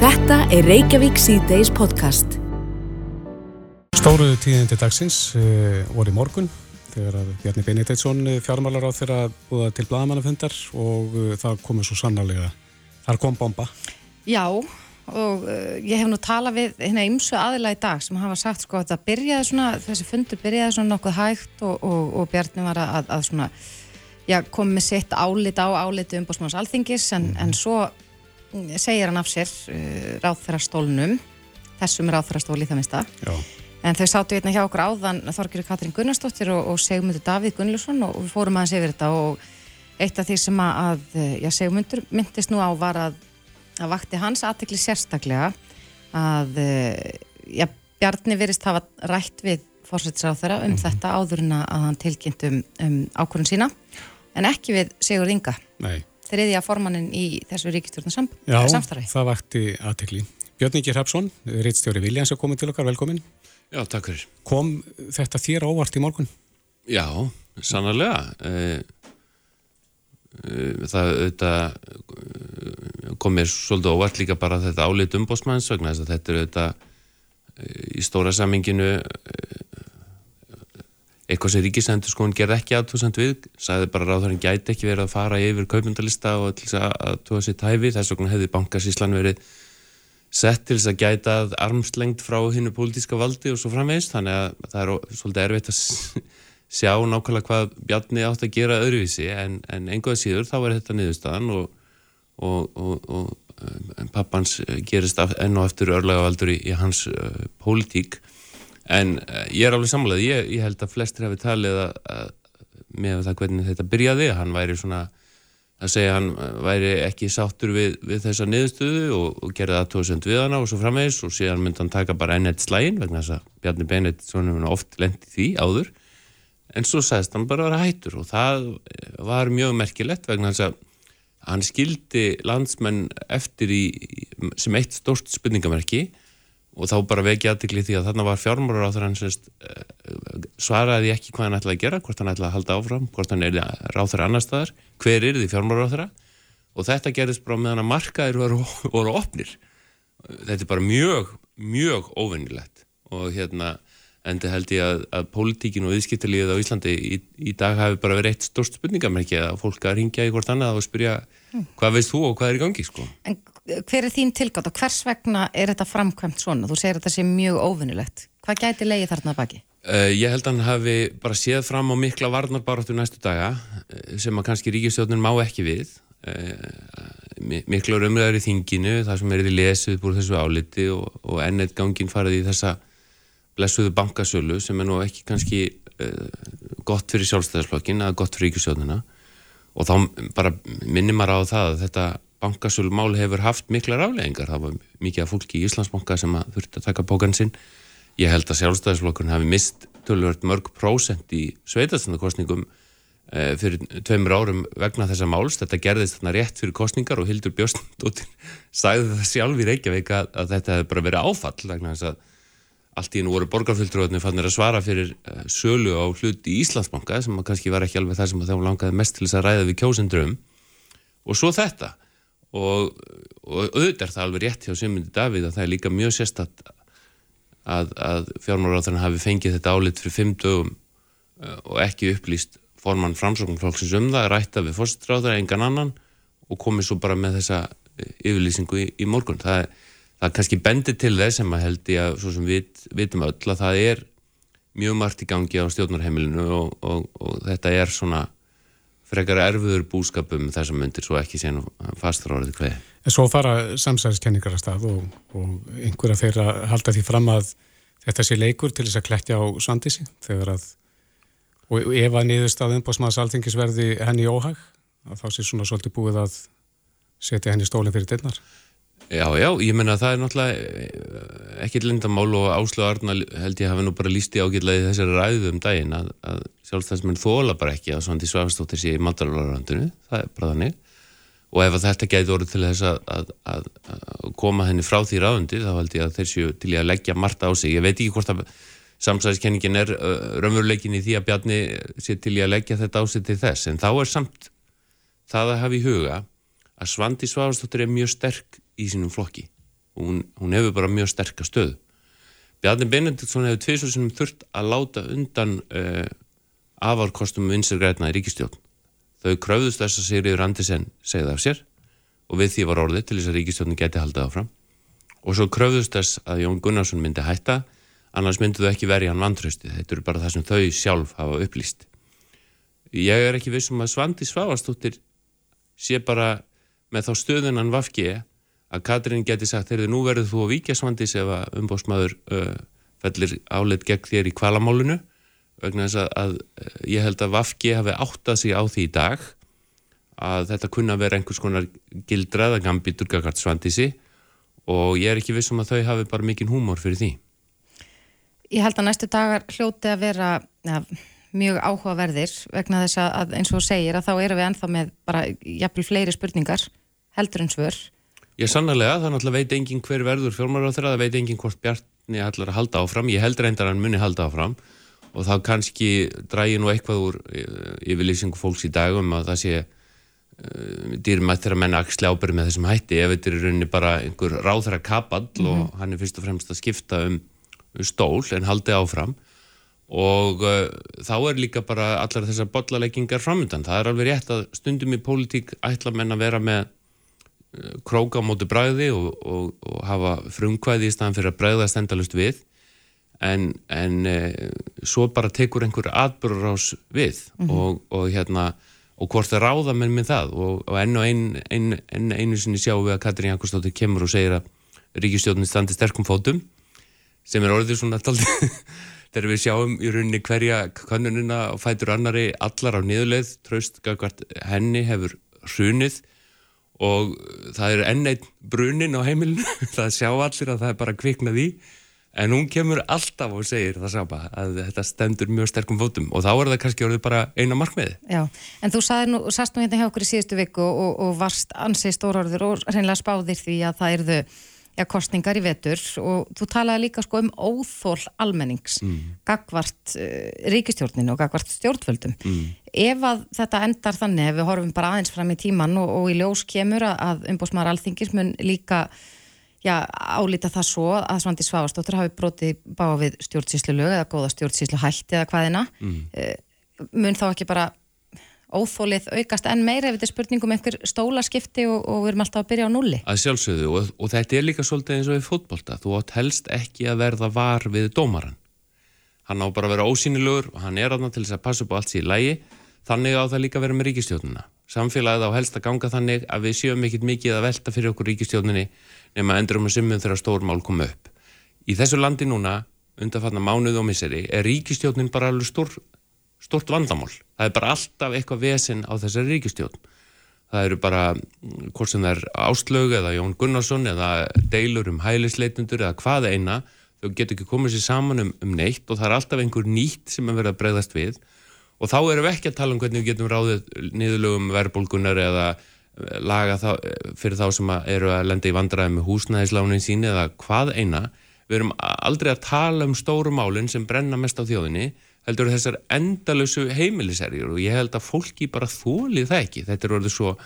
Þetta er Reykjavík C-Days podcast Stóru tíðindi dagsins uh, voru í morgun þegar að Bjarni Benediktsson eh, fjármálar á þeirra búða til bladamannafundar og uh, það komið svo sannarlega þar kom bomba. Já og uh, ég hef nú talað við hérna ymsu aðila í dag sem hafa sagt sko að það byrjaði svona, þessi fundur byrjaði svona nokkuð hægt og, og, og Bjarni var að, að svona já, komið sitt álit á áliti umbúsmanns alþingis en, mm. en svo segir hann af sér ráð þeirra stólnum þessum ráð þeirra stóli það minnsta. Já En þau sátu hérna hjá okkur áðan Þorgir Katrín Gunnarsdóttir og, og Segmundur Davíð Gunnlusson og við fórum aðeins yfir þetta og eitt af því sem að, já, Segmundur myndist nú á var að, að vakti hans aðtekli sérstaklega að, já, Bjarni verist hafa rætt við fórsættisáþara um mm -hmm. þetta áðurinn að hann tilkynnt um, um ákvörðun sína en ekki við Sigur Inga. Nei. Þriðja formannin í þessu ríkistjórnum sam, samstarfi. Já, það vakti aðtekli. Björn Ingi Hrapsson, reittstjóri Viljans er komið til okkar, velkomin. Já, takk fyrir. Kom þetta þér óvart í morgun? Já, sannarlega. E, e, það auðvitað kom mér svolítið óvart líka bara þetta álit umbósmanns vegna þess að þetta er auðvitað í stóra saminginu eitthvað sem ríkisendur sko hún gerði ekki aðtóðsend við, sagði bara hann gæti ekki verið að fara yfir kaupmyndalista og til þess að tóða sér tæfi, þess vegna hefði bankasíslan verið sett til þess að gæta armslengt frá hinnu pólitíska valdi og svo framvegist, þannig að það er svolítið erfitt að sjá nákvæmlega hvað Bjarni átt að gera öðruvísi. En, en einhvað síður þá er þetta niðurstaðan og, og, og, og pappans gerist enn og eftir örlega í, í hans uh, pólitík. En uh, ég er alveg samlega ég, ég held að flestir hafi talið að, að með það hvernig þetta byrjaði hann væri svona að segja hann væri ekki sáttur við, við þessa niðurstöðu og, og gerði aðtóðsend við hana og svo framvegis og síðan myndi hann taka bara ennett slægin vegna þess að Bjarni Bennett svona oft lendi því áður. En svo sagðist hann bara að vera hættur og það var mjög merkilegt vegna þess að hann skildi landsmenn eftir í, sem eitt stórst spurningamerki og þá bara vekja aðtikli því að þarna var fjármórar á þeirra hann svaraði ekki hvað hann ætlaði að gera, hvort hann ætlaði að halda áfram, hvort hann er ráð þeirra annar staðar, hver er því fjármórar á þeirra og þetta gerðist bara meðan að markaðir voru, voru opnir. Þetta er bara mjög, mjög óvinnilegt og hérna endi held ég að, að pólitíkin og viðskiptalíðið á Íslandi í, í dag hafi bara verið eitt stórst spurningamerki að fólk að ringja í hvort annað og spyrja hmm. hvað veist þú og hvað er í gangi sko. En hver er þín tilgátt og hvers vegna er þetta framkvæmt svona? Þú segir að þetta sé mjög óvinnilegt. Hvað gæti leiði þarna baki? Uh, ég held að hann hafi bara séð fram á mikla varnarbáratu næstu daga uh, sem að kannski ríkistjóðnir má ekki við. Uh, mikla umræður í þinginu, það sem er í lesið búið þessu áliti og, og ennett gangin farið í þessa blessuðu bankasölu sem er nú ekki kannski uh, gott fyrir sjálfstæðarslokkin eða gott fyrir ríkisjóðnina og þá bara minnir maður á það að þetta bankasölu mál hefur haft mikla rálegingar, það var mikið af fólki í Íslandsbanka sem að þurfti að taka bókan sinn. Ég held að sjálfstæðarslokkurinn hafi mist tölvört mörg prósent í sveitarstændakostningum uh, fyrir tveimur árum vegna þessa máls, þetta gerðist þarna rétt fyrir kostningar og Hildur Björnsdóttir sagði það sjálf í Reykjavík að, að þetta hefði bara verið áfall vegna þess að allt í hennu voru borgarfjöldröðunni fannir að svara fyrir uh, sölu á hlut í Íslandsbanka sem kannski var ekki alveg það sem þá langaði mest til þess að ræða við kjósendrum og svo þetta og, og auðvitað er það alveg rétt hjá Simundi Davíð að það er líka mjög sérstatt að, að fjármáráðarinn hafi fengið þetta álit fyrir fimm dögum uh, og ekki upplýst formann framsóknflokksins um það, rætta við fórstráðar engan annan og komið svo bara með þessa uh, yfirlýsingu í, í morgun. Það það kannski bendir til þess sem að held ég að svo sem við vitum öll að það er mjög margt í gangi á stjórnarheimilinu og, og, og þetta er svona frekar erfiður búskapum þessum myndir svo ekki séna fastur árið hvað. En svo fara samsæðiskenningar að stað og, og einhverja þeirra halda því fram að þetta sé leikur til þess að klettja á svandisi þegar að og ef að niðurst að umbásmaðs alþingisverði henni óhag að þá sé svona svolítið búið að setja henni stólinn fyrir dyrnar. Já, já, ég menna að það er náttúrulega eh, ekkert lindamál og Áslu Arna held ég hafi nú bara ágætlega í þessari ræðu um daginn að, að sjálfstæðismenn þóla bara ekki að Svandi Svafstóttir sé í mandalarlandinu, það er bara þannig. Og ef þetta gæti orðið til þess að, að, að koma henni frá því ráðundi þá held ég að þeir séu til að leggja margt á sig, ég veit ekki hvort að samsæðiskenningin er raunveruleikin í því að Bjarni sé til að leggja þetta á sig til þess, en þá er samt það að hafa í huga að Svandi Svafstóttir er mjög sterk í sínum flokki. Og hún, hún hefur bara mjög sterkast stöð Bjarni Benediktsson hefur tviðsvöldsunum þurft að láta undan uh, afarkostum vinsirgræna í ríkistjón þau kröfðust þess að Sigriður Andersen segði af sér og við því var orðið til þess að ríkistjónin geti haldið áfram. Og svo kröfðust þess að Jón Gunnarsson myndi hætta annars myndu þau ekki verið hann vantrösti þetta eru bara það sem þau sjálf hafa upplýst. Ég er ekki vissum að Svandi Svavastúttir sé bara með þá stöðunan vafki að Katrín geti sagt, heyrðu nú verður þú að víkja svandis ef að umbósmaður uh, fellir áleitt gegn þér í kvalamálunu vegna þess að, að uh, ég held að Vafki hafi áttað sig á því í dag að þetta kunna vera einhvers konar gildrað að gambi durgakart svandisi og ég er ekki vissum að þau hafi bara mikinn húmor fyrir því. Ég held að næstu dagar hljóti að vera ja, mjög áhugaverðir vegna þess að eins og segir að þá eru við ennþá með bara jafnvel fleiri spurningar heldur en svör Ég sannarlega, það náttúrulega veit engin hver verður fjármára á þeirra, það veit engin hvort Bjarni ætlar að halda áfram, ég held reyndar að hann muni halda áfram og þá kannski drægi nú eitthvað úr eh, yfirlýsingu fólks í dagum að það sé uh, dýrmætt þegar menna axli ábyrði með þessum hætti ef þetta er rauninni bara einhver ráðra kapall mm -hmm. og hann er fyrst og fremst að skipta um, um stól en haldi áfram og uh, þá er líka bara allar þessar bollaleggingar framöndan. Það er alveg rétt að stundum í pólitík ætla menn að vera með króka á móti bræði og, og, og hafa frumkvæði í staðan fyrir að bræðast endalust við. En, en uh, svo bara tekur einhver atbyrgur ás við mm -hmm. og, og hérna og hvort það ráða með með það. Og enn og einu ein, ein, ein, sinni sjáum við að Katrín Jakobsdóttir kemur og segir að ríkistjóðin standi sterkum fótum sem er orðið svona þegar við sjáum í rauninni hverja kannunina og fætur annari allar á niðurleið, traust henni hefur hrunið og það er enn einn brunin á heimilinu, það sjá allir að það er bara kviknað í en hún kemur alltaf og segir það sama að þetta stendur mjög sterkum fótum og þá er það kannski orðið bara eina markmiði. Já, en þú nú, sast nú hérna hjá okkur í síðustu viku og, og varst ansið stórorður og reynilega spáðir því að það erðu ja, kostningar í vetur og þú talaði líka sko um óþól almennings mm. gagvart uh, ríkistjórninu og gagvart stjórnvöldum mm. Ef að þetta endar þannig ef við horfum bara aðeins fram í tíman og, og í ljós kemur að umbósmaður alþingis mun líka já, álita það svo að Svandi Svavastóttur hafi brotið bá við stjórnsýslu lög eða góða stjórnsýslu hætti eða hvaðina mm. uh, mun þá ekki bara óþólið aukast en meira ef þetta er spurningum einhver stólaskipti og, og við erum alltaf að byrja á nulli. Að sjálfsögðu og, og þetta er líka svolítið eins og við fótbolta þú átt helst ekki að verða var við dómaran. Hann á bara að vera ósynilegur og hann er aðna til þess að passa upp á allt síðan lægi, þannig á það líka vera með ríkistjónuna. Samfélagið á helst að ganga þannig að við séum ekkit mikið að velta fyrir okkur ríkistjóninni nema endurum að simmum þegar stórmál koma upp. Í þessu landi núna, undanfatna mánuð og miseri, er ríkistjónin bara alveg stór stort vandamál. Það er bara alltaf eitthvað vesen á þessari ríkistjón. Það eru bara, mm, hvort sem það er Áslög eða Jón Gunnarsson eða deilur um hælisleitundur eða hvað eina, þau getur ekki komið sér saman um, um neitt og það er alltaf einhver nýtt sem er verið að bregðast við og þá erum við ekki að tala um hvernig við getum ráðið niðurlögum verbulgunar eða eh, laga þá, eh, fyrir þá sem að eru að lenda í vandræði með húsnæðislánin sín eða hvað eina. Við erum aldrei að tala um stóru málinn sem brenna mest á þjóðinni heldur þessar endalösu heimiliserjur og ég held að fólki bara þólið það ekki. Þetta er orðið svo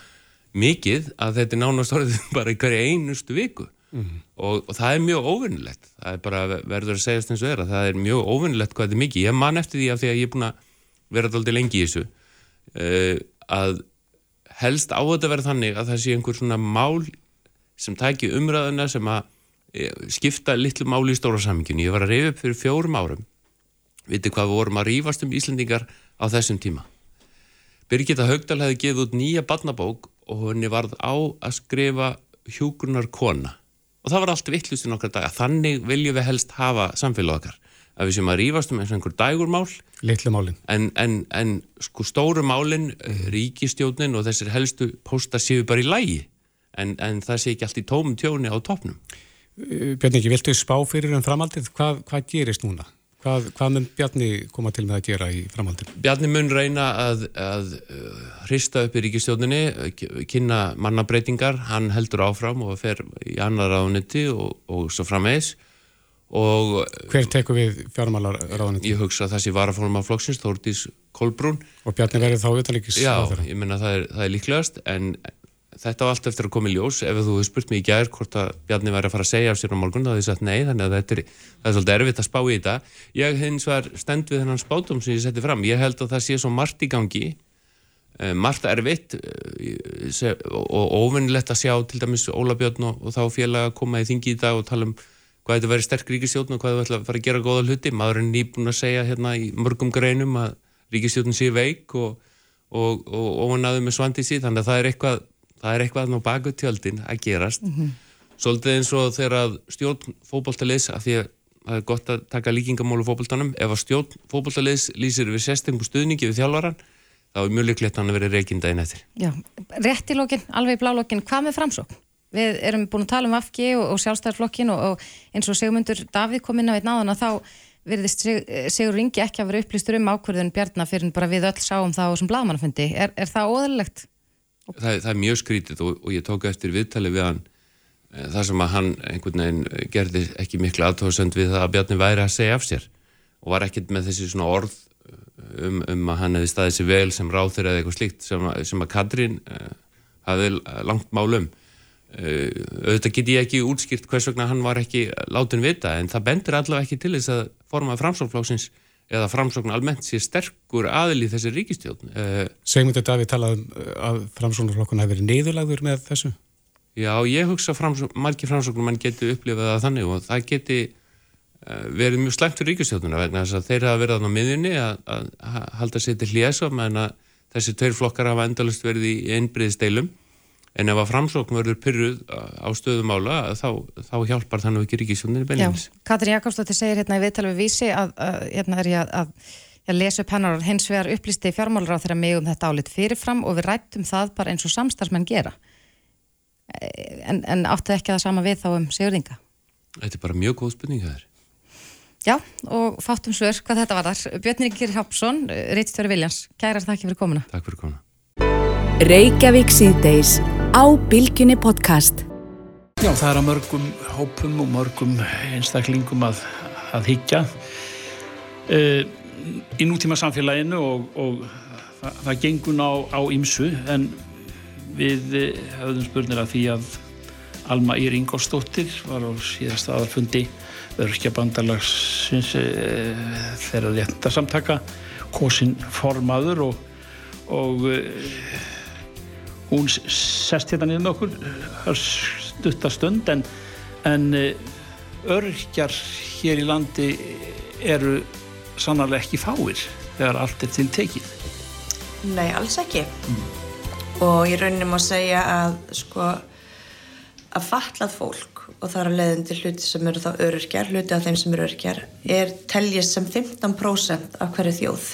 mikið að þetta er nánast orðið bara í hverju einustu viku mm -hmm. og, og það er mjög óvinnilegt. Það er bara verður að segjast eins og er að það er mjög óvinnilegt hvað þetta er mikið. Ég man eftir því af því að ég er búin að vera alltaf lengi í þessu uh, að helst á þetta verður þannig að það sé einhver svona mál sem tæki umræðuna sem að eh, skipta litlu máli í stóra saminginu. Ég var að reyða upp fyrir fjórum árum Vitið hvað við vorum að rýfast um Íslandingar á þessum tíma. Birgitta Haugdal hefði gefið út nýja barnabók og henni varð á að skrifa hjúgrunar kona. Og það var allt vittlust í nokkra daga. Þannig viljum við helst hafa samfélag okkar. Að við sem að rýfast um eins og einhver dægurmál. Littlu málinn. En, en, en sko stóru málinn, eh, ríkistjónin og þessir helstu pósta séu bara í lægi. En, en það sé ekki allt í tómum tjóni á topnum. Eh, Björn ekki, viltu spá fyrir en framaldið? Hvað, hvað gerist núna? Hvað, hvað mun Bjarni koma til með að gera í framhaldinu? Bjarni mun reyna að, að uh, hrista upp í ríkistjóninni, kynna mannabreitingar, hann heldur áfram og fer í annar ráðniti og, og svo frammeðis. Hver tekur við fjármálar ráðniti? Ég hugsa að það sé varafórnum af flokksins, Þórtís Kolbrún. Og Bjarni verður þá þeirra? Já, ég menna það er, það er líklegast en þetta var allt eftir að koma í ljós ef þú hefði spurt mér í gæðir hvort að Bjarni væri að fara að segja af sér á morgun þá hefði ég sagt nei þannig að þetta er, er svolítið erfitt að spá í þetta ég hins var stend við þennan spátum sem ég setti fram, ég held að það sé svo margt í gangi uh, margt erfitt uh, og ofinnlegt að sjá til dæmis Óla Björn og, og þá félag að koma í þingi í dag og tala um hvað þetta verið sterk ríkistjórn og hvað þetta ætla að fara að gera góða hluti. Maður er nýbúin að segja hérna í mörgum greinum að ríkistjórn sé veik og, og, og ofannaðu með svandísi þannig að það er eitthvað það er eitthvað á baku tjöldin að gerast. Mm -hmm. svolítið eins og þegar stjórn fókbóltaliðs af því að það er gott að taka líkingamólu fókbóltanum ef að stjórn fókbóltaliðs lýsir við sestingu stuðningi við þjálfaran þá er mjög líklegt að hann Við erum búin að tala um AFG og, og sjálfstæðarflokkin og, og eins og segmundur Davíð kom inn á einn áðan að þá virðist Sigur Ringi ekki að vera upplýstur um ákverðun Bjarnar fyrir bara við öll sáum það á þessum bladmannafundi. Er, er það óðurlegt? það, það er mjög skrítið og, og ég tók eftir viðtali við hann e, þar sem að hann einhvern veginn gerði ekki miklu aðtóðsend við það að Bjarni væri að segja af sér og var ekkert með þessi svona orð eh, um, um að hann hefði staðið sér vel sem ráþur eða eitthvað slíkt sem sem að Katrín uh, hafði langt málum auðvitað get ég ekki útskýrt hvers vegna hann var ekki látin vita en það bendur allavega ekki til þess að formaði framsálflóksins eða framsókn almennt sé sterkur aðil í þessi ríkistjórn. Uh, Segmundur Davíð talaði um að framsóknarflokkun hafi verið niðurlagður með þessu? Já, ég hugsa framsókn, margir framsóknum mann geti upplifað það þannig og það geti verið mjög slæmt fyrir ríkistjórnuna vegna þess að þeir hafa verið á miðjunni að, að, halda sér til hljesa meðan að þessi tveir flokkar hafa endalist verið í einbriðsteilum en ef að framsókn verður pyrruð á stöðumála þá, þá hjálpar þannig ekki ríkisjóninni beinleins. Já, Katri Jakobsdóttir segir hérna í viðtalið við vísi að, að hérna er ég að, að lesa upp hennar hins vegar upplýsti fjármálur á þeirra mig um þetta álit fyrirfram og við rættum það bara eins og samstarfsmenn gera en, en áttu ekki að sama við þá um sigurðinga? Þetta er bara mjög góð spurning það er. Já, og fátum svör hvað þetta var þar. Björn Ríkir Hapsson, Rítstöru Viljans, kærar þakki fyrir komuna. Takk fyrir komuna. Reykjavík síðdeis á Bilginni podcast. Já, það er að mörgum hópum og mörgum einstaklingum að, að higgja uh, í nútíma samfélaginu og, og það, það gengun á, ymsu en við höfðum spurnir að því að Alma Ír Ingolstóttir var á síðast aðarfundi örkja bandalagsins uh, þeirra rétta samtaka kosin formaður og, og hún sest hérna niður með okkur stuttastönd en, en örkjar hér í landi eru sannarlega ekki fáir þegar allt er til tekið. Nei, alls ekki. Mm. Og ég rauninni má segja að sko að fallað fólk og það er að leiðin til hluti sem eru þá örkjar, hluti af þeim sem eru örkjar, er teljist sem 15% af hverju þjóð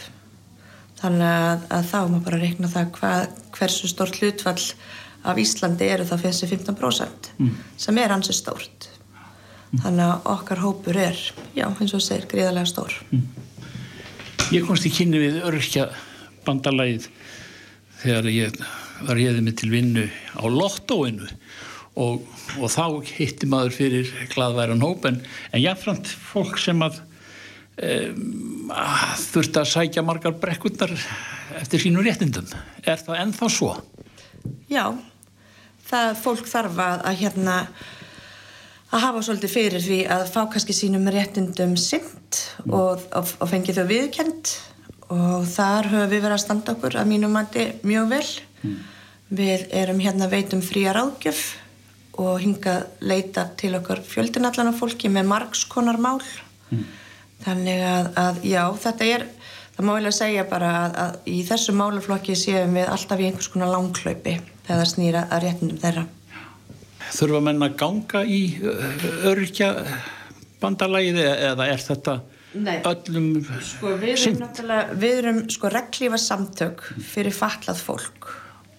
þannig að, að þá má bara reikna það hvað, hversu stórt hlutfall af Íslandi eru það fyrir þessi 15% mm. sem er hansi stórt mm. þannig að okkar hópur er já, eins og segir, gríðarlega stór mm. Ég komst í kynni við örkja bandalæð þegar ég var ég með til vinnu á lottóinu og, og þá hitti maður fyrir gladværan hóp en, en jáfnframt fólk sem að um, þurft að sækja margar brekkundar eftir sínu réttindum. Er það ennþá svo? Já, það fólk þarf að, að hérna að hafa svolítið fyrir því að fá kannski sínum réttindum synd mm. og, og, og fengi þau viðkend og þar höfum við verið að standa okkur að mínum mandi mjög vel. Mm. Við erum hérna veitum fría ráðgjöf og hinga leita til okkar fjöldinallana fólki með margskonar mál. Mm þannig að, að já, þetta er það má vel að segja bara að, að í þessu málaflokki séum við alltaf í einhvers konar langklaupi þegar það snýra að réttindum þeirra. Þurfa menn að ganga í örkja bandalæði eða er þetta Nei. öllum sko, við erum, við erum sko reglífa samtök fyrir fatlað fólk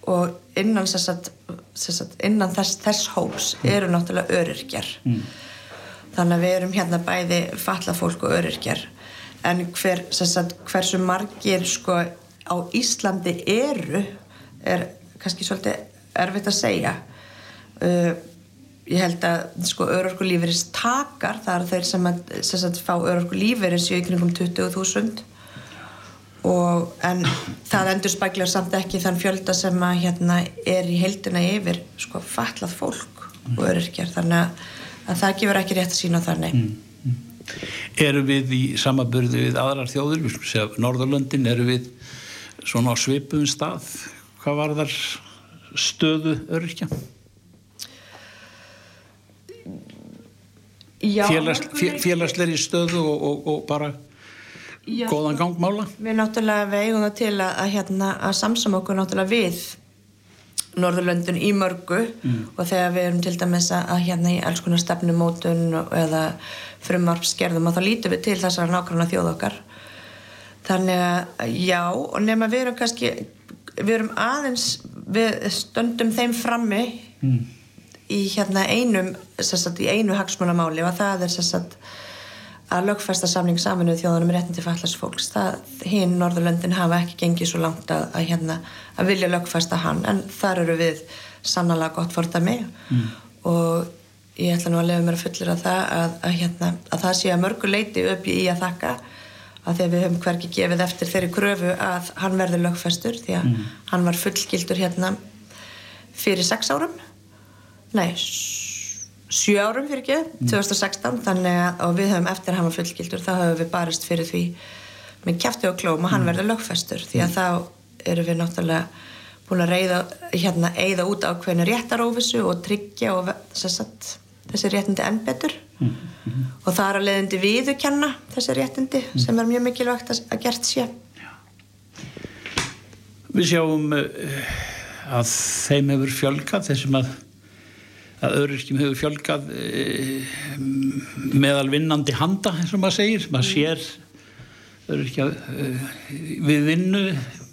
og innan, sagt, sagt, innan þess, þess hóps eru náttúrulega öryrkjar. Mm þannig að við erum hérna bæði fallafólk og öryrkjar. En hver, sagt, hversu margir sko á Íslandi eru er kannski svolítið erfitt að segja. Uh, ég held að sko örorkulífurins takar það eru þeir sem að sagt, fá örorkulífurins í ykringum 20.000 og en það endur spæklar samt ekki þann fjölda sem að hérna er í heldina yfir sko fallað fólk og öryrkjar. Þannig að að það gefur ekki rétt að sína þannig. Mm, mm. Eru við í samaburðu við aðrar þjóður, við skulum segja Norðurlöndin, eru við svona á svipum stað, hvað var þar stöðu öryrkja? Félags, félagsleiri stöðu og, og, og bara Já, góðan gangmála Við náttúrulega vegum það til að, að, hérna, að samsum okkur náttúrulega við Norðurlöndun í mörgu mm. og þegar við erum til dæmis að hérna í alls konar stefnumótun eða frumarpskerðum og þá lítum við til þessar nákvæmlega þjóð okkar þannig að já og nema við erum kannski við erum aðeins við stöndum þeim frammi mm. í hérna einum sagt, í einu hagsmunamáli og það er sagt, að lögfesta samling saminuð þjóðanum réttin til fallast fólks það hinn Norðurlöndin hafa ekki gengið svo langt að, að, hérna, að vilja lögfesta hann en þar eru við sannlega gott fordami mm. og ég ætla nú að lefa mér að fullera það að, að hérna, það sé að mörgu leiti upp í að þakka að þegar við höfum hverki gefið eftir þeirri kröfu að hann verður lögfestur því að mm. hann var fullgildur hérna fyrir sex árum nei, sjö árum fyrir ekki, 2016 þannig að við höfum eftir að hafa fullgildur þá höfum við barist fyrir því með kæfti og klóm og hann verður lögfestur því að þá eru við náttúrulega búin að reyða hérna eigða út ákveðinu réttarófisu og tryggja og sagt, þessi réttindi enn betur mm -hmm. og það er að leiðindi viðukenna þessi réttindi mm. sem er mjög mikilvægt að, að gert sé Já. Við sjáum uh, að þeim hefur fjölgað þessum að að öðruskjum hefur fjölgað uh, meðal vinnandi handa eins og maður segir, maður sér öðruskja uh, eh, við vinnu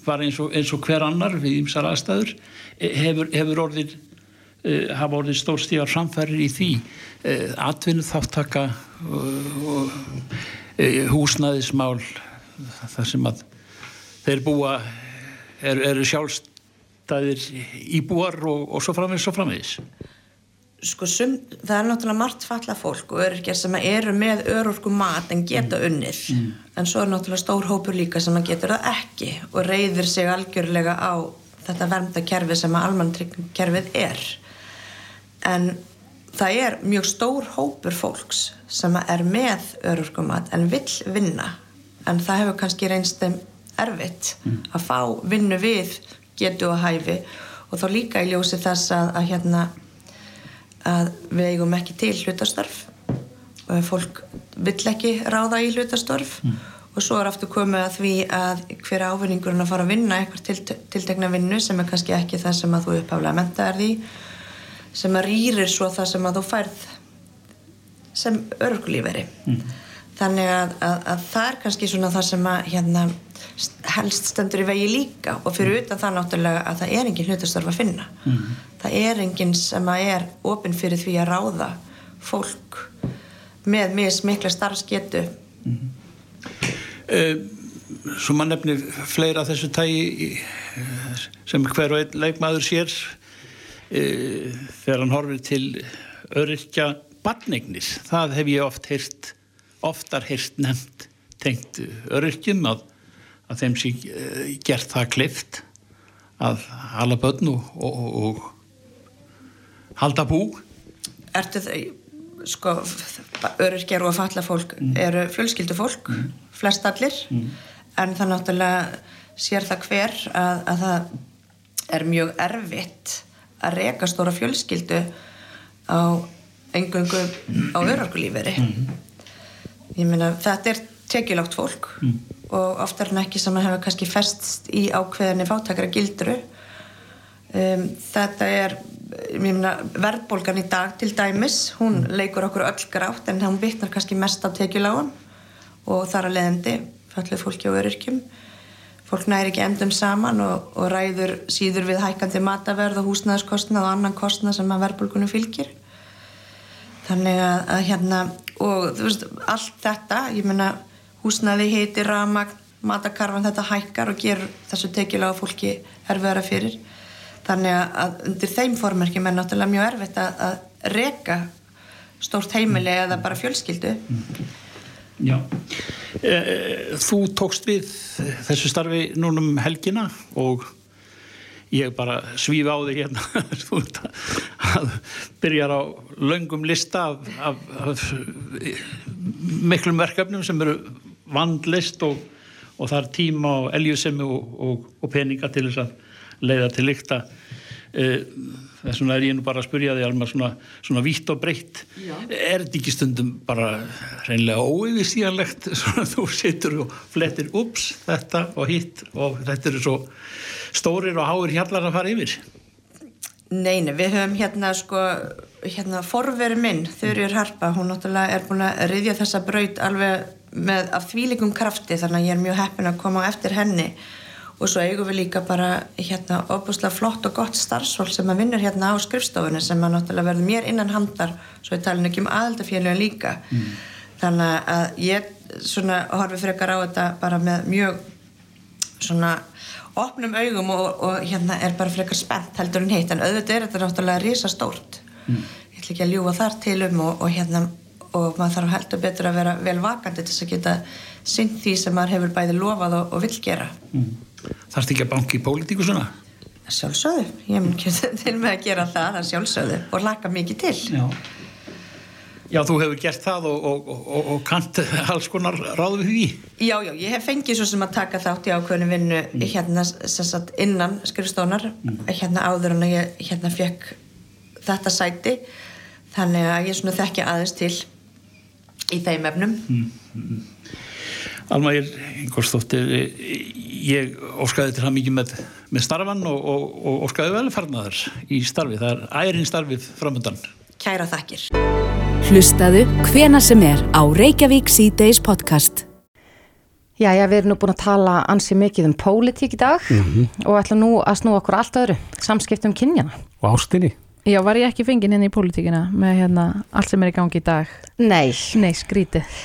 var eins og, eins og hver annar við ymsar aðstæður. Hefur, hefur orðið hafa orðið stórstíðar framfærir í því. Atvinnu þáttaka og, og húsnæðismál þar sem að þeir búa eru er sjálfstæðir íbúar og, og svo framvegis og framvegis sko sum, það er náttúrulega margt falla fólk og öryrkjar sem eru með örorku mat en geta mm. unnið mm. en svo er náttúrulega stór hópur líka sem getur það ekki og reyðir sig algjörlega á þetta verndakerfi sem að almanntrykkerfið er en það er mjög stór hópur fólks sem er með örorku mat en vill vinna en það hefur kannski reynst þeim erfitt mm. að fá vinnu við getu og hæfi og þá líka í ljósi þess að, að hérna að við eigum ekki til hlutastarf og fólk vill ekki ráða í hlutastarf mm. og svo er aftur komið að því að hver ávinningurinn að fara að vinna eitthvað til, tiltegna vinnu sem er kannski ekki það sem að þú upphaflega menta er því sem að rýrir svo það sem að þú færð sem örgulíferi mm. Þannig að, að, að það er kannski svona það sem að hérna, helst stendur í vegi líka. Og fyrir mm. utan það náttúrulega að það er engin hlutastarf að finna. Mm. Það er enginn sem að er ofinn fyrir því að ráða fólk með mismikla starfsgetu. Mm. -hmm. uh, Svo mann nefnir fleira þessu tægi sem hver og einn leikmaður sér. Uh, þegar hann horfir til öryrkja barnignir, það hef ég oft heyrt, oftar heyrt nefnt tengt öryrkjum að, að þeim sé uh, gert það klift að hala börn og, og, og halda bú Ertu þau, sko öryrkjar og falla fólk mm. eru fjölskyldu fólk, mm. flest allir mm. en það náttúrulega sér það hver að, að það er mjög erfitt að reyka stóra fjölskyldu á engöngu á öryrkulíferi mm. Ég meina þetta er tekilagt fólk mm. og oftar en ekki sem að hefa kannski festst í ákveðinni fátakara gildru um, þetta er myna, verðbólgan í dag til dæmis, hún mm. leikur okkur öll grátt en hún vittnar kannski mest á tekjulágun og þar að leðandi fallið fólki á öryrkjum fólk næri ekki endum saman og, og ræður síður við hækandi mataverð og húsnæðskostnað og annan kostnað sem að verðbólgunum fylgir þannig að, að hérna og þú veist, allt þetta ég menna húsnæði heiti, ramagn matakarfan þetta hækkar og gerur þessu tekjulágu fólki erfiðara fyrir. Þannig að undir þeim formerkjum er náttúrulega mjög erfitt að, að reka stórt heimili mm. eða bara fjölskyldu. Já. E, Þú tókst við þessu starfi núnum helgina og ég bara svíf á þig hérna. Að byrjar á laungum lista af, af, af miklum verkefnum sem eru vandlist og, og það er tíma og eljusemi og, og, og peninga til þess að leiða til lykta. Eh, þess vegna er ég nú bara að spurja því alveg svona, svona vítt og breytt er þetta ekki stundum bara reynilega óeyðisíðanlegt svona þú setur og flettir ups þetta og hitt og þetta eru svo stórir og háir hjallar að fara yfir? Neini, við höfum hérna sko hérna forveri minn, Þurjur Harpa hún náttúrulega er búin að riðja þessa braut alveg með af þvílikum krafti þannig að ég er mjög heppin að koma á eftir henni. Og svo eigum við líka bara hérna óbúslega flott og gott starfsfólk sem að vinnur hérna á skrifstofunni sem að náttúrulega verður mér innan handar svo ég talin ekki um aðaldafélagin líka. Mm. þannig að ég svona horfi frekar á þetta bara með mjög svona opnum augum og, og hérna er bara frekar spennt heldur en hitt en auðvitað er þetta náttúrulega risastórt mm. ég ætla ekki að ljúa þar til um og, og hérna og maður þarf heldur betur að vera vel vakandi til þess að geta synd því sem maður hefur bæði lofað og, og vil gera mm. Þarfst ekki að banki í pólitíku svona? Sjálfsögðu, ég mun ekki til með að gera það, það sjálfsögðu og laka mikið til. Já. Já, þú hefur gert það og, og, og, og kant alls konar ráð við því. Já, já, ég hef fengið svo sem að taka þátt í ákveðinu vinnu hérna sem sagt innan skrifstónar hérna áður en ég hérna fekk þetta sæti. Þannig að ég svona þekki aðeins til í þeim efnum. Alma er einhverstóttir, ég óskaði til það mikið með, með starfan og, og, og óskaði velfernaðar í starfi. Það er ærin starfið framöndan. Kæra þakkir Hlustaðu hvena sem er á Reykjavík C-Days podcast. Já, já, við erum nú búin að tala ansi mikið um pólitík í dag og ætla nú að snúa okkur allt öðru, samskiptum kynjana. Og ástinni. Já, var ég ekki fenginn hérna í pólitíkina með hérna allt sem er í gangi í dag? Nei. Nei, skrítið.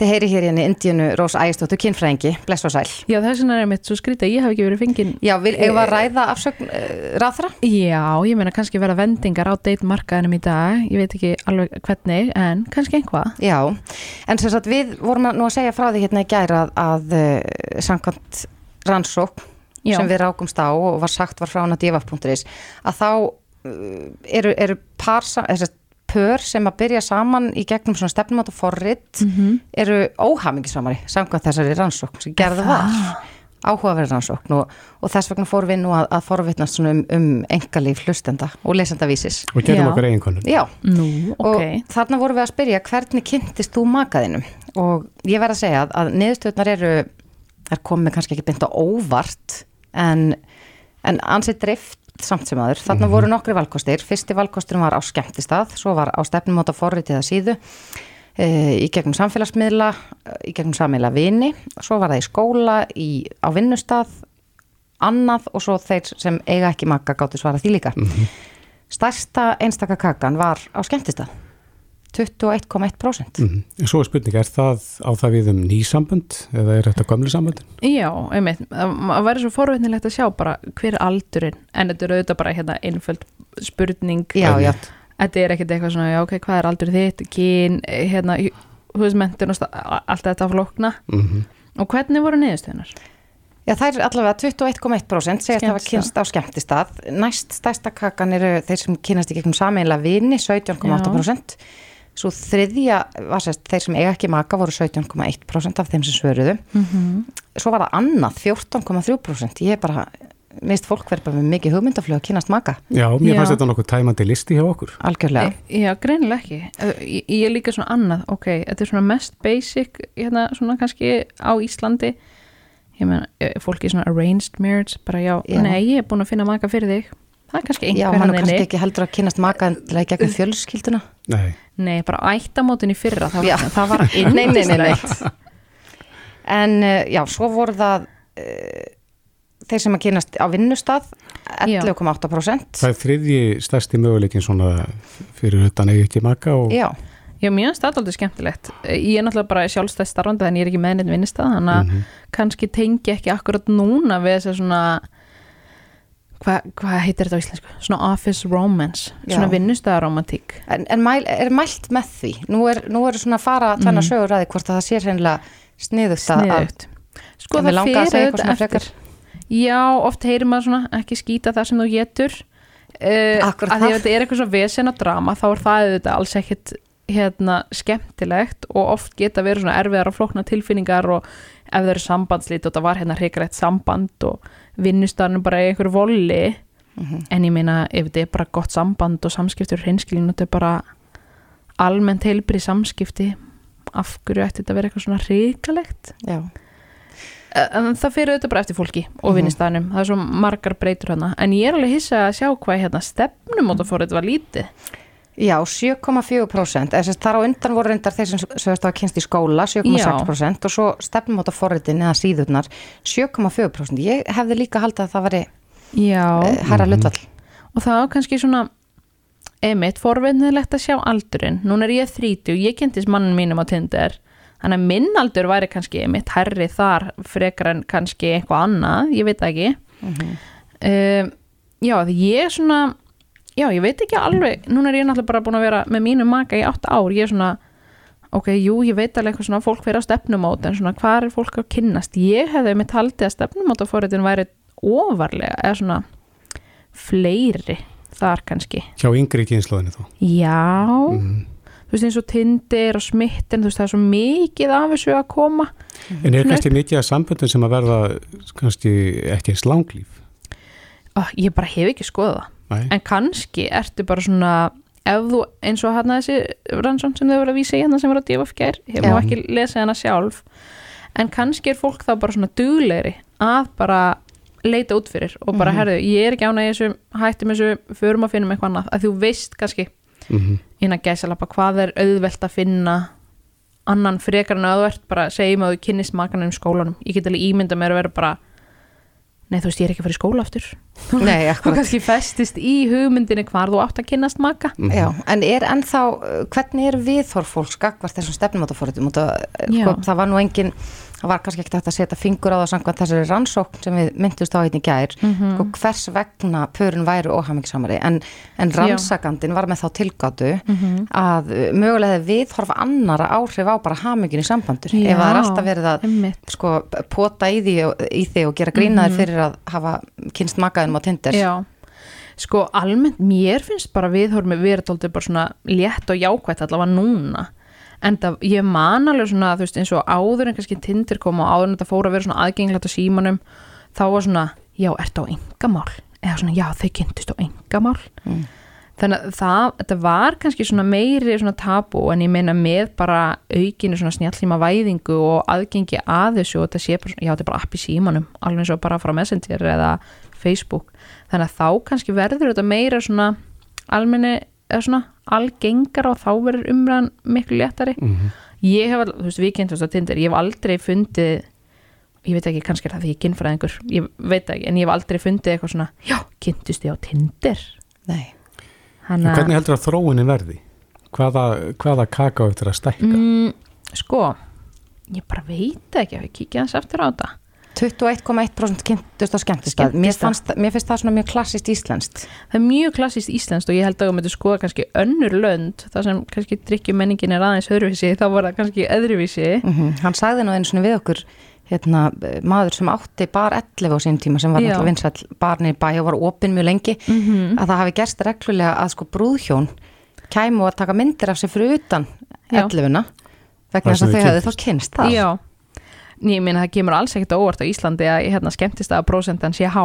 Þið heyri hér hérna Indíunu Rós Ægistóttur kynfræðingi, bless og sæl. Já, þess vegna er mitt svo skrítið, ég hef ekki verið fenginn. Já, vil, eigum við að ræða afsögn uh, ráðra? Já, ég meina kannski vera vendingar á deitmarkaðinum í dag, ég veit ekki alveg hvernig, en kannski einhvað. Já, en sem sagt við vorum að- nú að segja frá því hérna í gæra að, að uh, samkvæmt rannsók Já. sem við rákumst á og var sagt var frá hana divaf.is að þá uh, eru, eru par, sem sagt, pör sem að byrja saman í gegnum svona stefnum átt og forrit Mhm. eru óhamingisamari samkvæmt þessari rannsókn sem gerða var áhugaverð rannsókn og, og þess vegna fórum við nú að, að forvitnast svona um, um engalíf hlustenda og lesendavísis Og gerum Já. okkar eiginkonun. Já, Nú, ok. og þarna vorum við að spyrja hvernig kynntist þú makaðinum og ég verð að segja að, að niðurstöðnar eru þær komið kannski ekki beint á óvart en, en ansið drift samt sem aður, þarna voru nokkri valkostir. Fyrsti valkosturinn var á skemmtistað svo var á stefnumóta forritið að síðu e, í gegnum samfélagsmiðla í gegnum sammeila vini svo var það í skóla, í, á vinnustað annað og svo þeir sem eiga ekki maka gáttu svara því líka. Stærsta einstaka kakan var á skemmtistað 21,1% Mm. Svo er spurning, er það á það við um nýsambönd eða er þetta gömlu samböndin? Já, einmitt, það væri svo forvitnilegt að sjá bara hver er aldurinn, en þetta er auðvitað bara hérna einföld spurning. Já, já, Þetta er ekkert eitthvað svona, já, ok, hvað er aldur þitt, kyn, hérna, húsmentin og allt þetta flókna. Mm Og hvernig voru niðurstöðunar? Já, það er allavega 21,1% segist hafa Skemmtistað. kynst á skemmtistað. Næst stærsta kakan eru þeir sem kynast í gegnum sameinlega vini, 17,8%. Svo þriðja var sérst, þeir sem eiga ekki maka voru 17,1% af þeim sem svöruðu. Mhm. Svo var það annað 14,3%. Ég er bara, minnst fólk verður bara með mikið hugmyndaflög að kynast maka. Já, mér Já. fannst þetta nokkuð tæmandi listi hjá okkur. Algjörlega. E, Já, greinilega ekki. Ég, ég er líka svona annað, ok, þetta er svona mest basic, hérna, svona kannski á Íslandi. Ég meina, eh, fólki er svona arranged marriage, bara já, Já. nei, ég er búin að finna maka fyrir þig. Það er kannski Já, einhver mann hann er kannski ekki heldur að kynast maka en í gegnum fjölskylduna. Nei. Nei, bara ættamótin í fyrra, það, Já. það var Nei, nei, nei, nei. En uh, já, svo voru það uh, þeir sem að kynast á vinnustað 11,8%. Það er þriðji stærsti möguleikin svona fyrir utan eigi ekki maka og Já, Já, það aldrei skemmtilegt. Ég er náttúrulega bara sjálfstæð starfandi þannig ég er ekki með neitt vinnistað, þannig að Mhm. kannski tengi ekki akkurat núna við þess að svona hvað hva heitir þetta á íslensku? Svona office romance, svona vinnustæðaromantík. en, en mæl, er mælt með því? Nú er, nú er svona fara að tvenna sögur að því hvort að það sé hreinlega sniðugt að- Sniðugt. Sko það fyrir svona eftir. Já, oft heyrir maður svona ekki skýta það sem þú getur. Uh, Akkurat það. að þetta er eitthvað svo vesen og drama þá er það auðvitað alls ekkit hérna, skemmtilegt og oft geta verið svona erfiðar og flókna tilfinningar og ef það eru sambandslít og það var hérna hrikalegt samband og vinnustarinn bara í einhverju volli. Mhm. en ég meina ef þetta er bara gott samband og samskiptur hreinskilin og þetta er bara almennt heilbrið samskipti af hverju ætti þetta að vera eitthvað svona hrikalegt? Já, en það fyrir auðvitað bara eftir fólki og Mhm. vinnistæðinum, það er svo margar breytur hana en ég er alveg hissa að sjá hvað hérna stefnumótafórið var lítið Já 7,4% eða þar á undan voru reyndar þeir sem sögast að kynst í skóla 7,6% og svo stefnum átta forritin eða síðurnar 7,4% ég hefði líka haldið að það veri Já, uh, herra hlutvall og það var kannski svona emitt, forvinnilegt að sjá aldurinn. Núna er ég 30 og ég kynntist mannin mínum á Tinder. Þannig að minn aldur væri kannski emitt herri þar frekar en kannski eitthvað annað, ég veit ekki. Um, já, því ég er svona já, ég veit ekki alveg núna er ég náttúrulega bara búin að vera með mínum maka í 8 ár, ég er svona ok, jú, ég veit alveg eitthvað svona fólk fyrir á stefnumót en svona hvað er fólk að kynnast ég hefði mitt haldið að stefnumótafóritin væri ofarlega, eða svona fleiri þar kannski hjá yngri kynnslóðinu þá. já, Mm. þú veist eins og Tinder og Smitten, þú veist það er svo mikið af þessu að koma En er kannski mikið af samböndum sem að verða kannski ekki eins langlíf? Ó, ég bara hef ekki skoðað Nei. en kannski ertu bara svona ef þú eins og hann þessi rannsón sem þau voru að vísa í hérna sem voru að djöfa fjær hef nú ekki lesið hana sjálf en kannski er fólk þá bara svona duglegri að bara leita út fyrir og bara Mhm. herðu, ég er ekki ána í þessu hættum þessu, förum að finnum eitthvað annað að þú veist kannski Mhm. innan gæsalappa hvað er auðvelt að finna annan frekar en að þú ert bara segjum að þú kynnist makanum í skólanum ég get alveg ímynda mér að vera bara nei þú veist ég er ekki að fara í skóla aftur Nei, og kannski festist í hugmyndinni hvar þú átt að kynnast maka Já, en er ennþá, hvernig er viðhorf fólks gagvart þessum stefnumátafóritum? Já. Sko, það var nú engin, það var kannski ekkert hægt að setja fingur á það samkvæmt þessari rannsókn sem við myndust á hérna í gær, Mhm. sko, hvers vegna pörun væru óhamingsamari, en, en rannsakandin var með þá tilgátu Mhm. að uh, mögulega hefði viðhorf annara áhrif á bara hamingin í sambandur. Ef það er Já, alltaf verið að sko, pota í því, í því og gera grínaðir Mhm. fyrir að hafa kynst makaðinum á Tinder. Já, sko almennt mér finnst bara viðhormi verið tóltið bara svona létt og jákvætt allavega núna en það, ég man alveg svona veist eins og áður en kannski Tinder kom og áður en þetta fór að vera svona aðgengilegt á símanum þá var svona, já, ertu á engamál eða svona, já, þau kynntust á engamál Mm. þannig að það, þetta var kannski svona meiri svona tabu en ég meina með bara aukinu svona snjallíma væðingu og aðgengi að þessu og þetta sé bara, svona- já, þetta er bara app í símanum alveg eins og bara frá Messenger eða Facebook, þannig að þá kannski verður þetta meira svona almenni, eða svona algengar og þá verður umræðan miklu léttari Mhm. ég hef, þú veist, við kynntumst á Tinder ég hef aldrei fundið ég veit ekki, kannski er það því ég er kynfræðingur ég veit ekki, en ég hef aldrei fundið eitthvað svona já, kynntust ég á Tinder Nei En Hanna, hvernig heldur að þróunin verði? Hvaða, hvaða kaka á eftir að stækka? mm, sko ég bara veit ekki að við kíkja hans eftir á þetta 21,1% kynntust á skemmtistað. Mér, mér finnst það svona mjög klassist íslenskt. það er mjög klassist íslenskt og ég held að þú myndir skoða kannski önnur lönd þar sem kannski drikkjumenningin er aðeins öðruvísi þá var það kannski öðruvísi Mm Hann sagði nú einu svona við okkur hérna, maður sem átti bar 11 á sín tíma sem var náttúrulega vinsall barni í bæ og var opinn mjög lengi Mhm. að það hafi gerst reglulega að sko brúðhjón kæmu að taka myndir af sér fyrir utan Já. 11-una vegna Það þess að þau hefði þá kynst það. Já, ég meina það kemur alls ekkert óvart á Íslandi að hérna, skemmtist að prósentan sé há.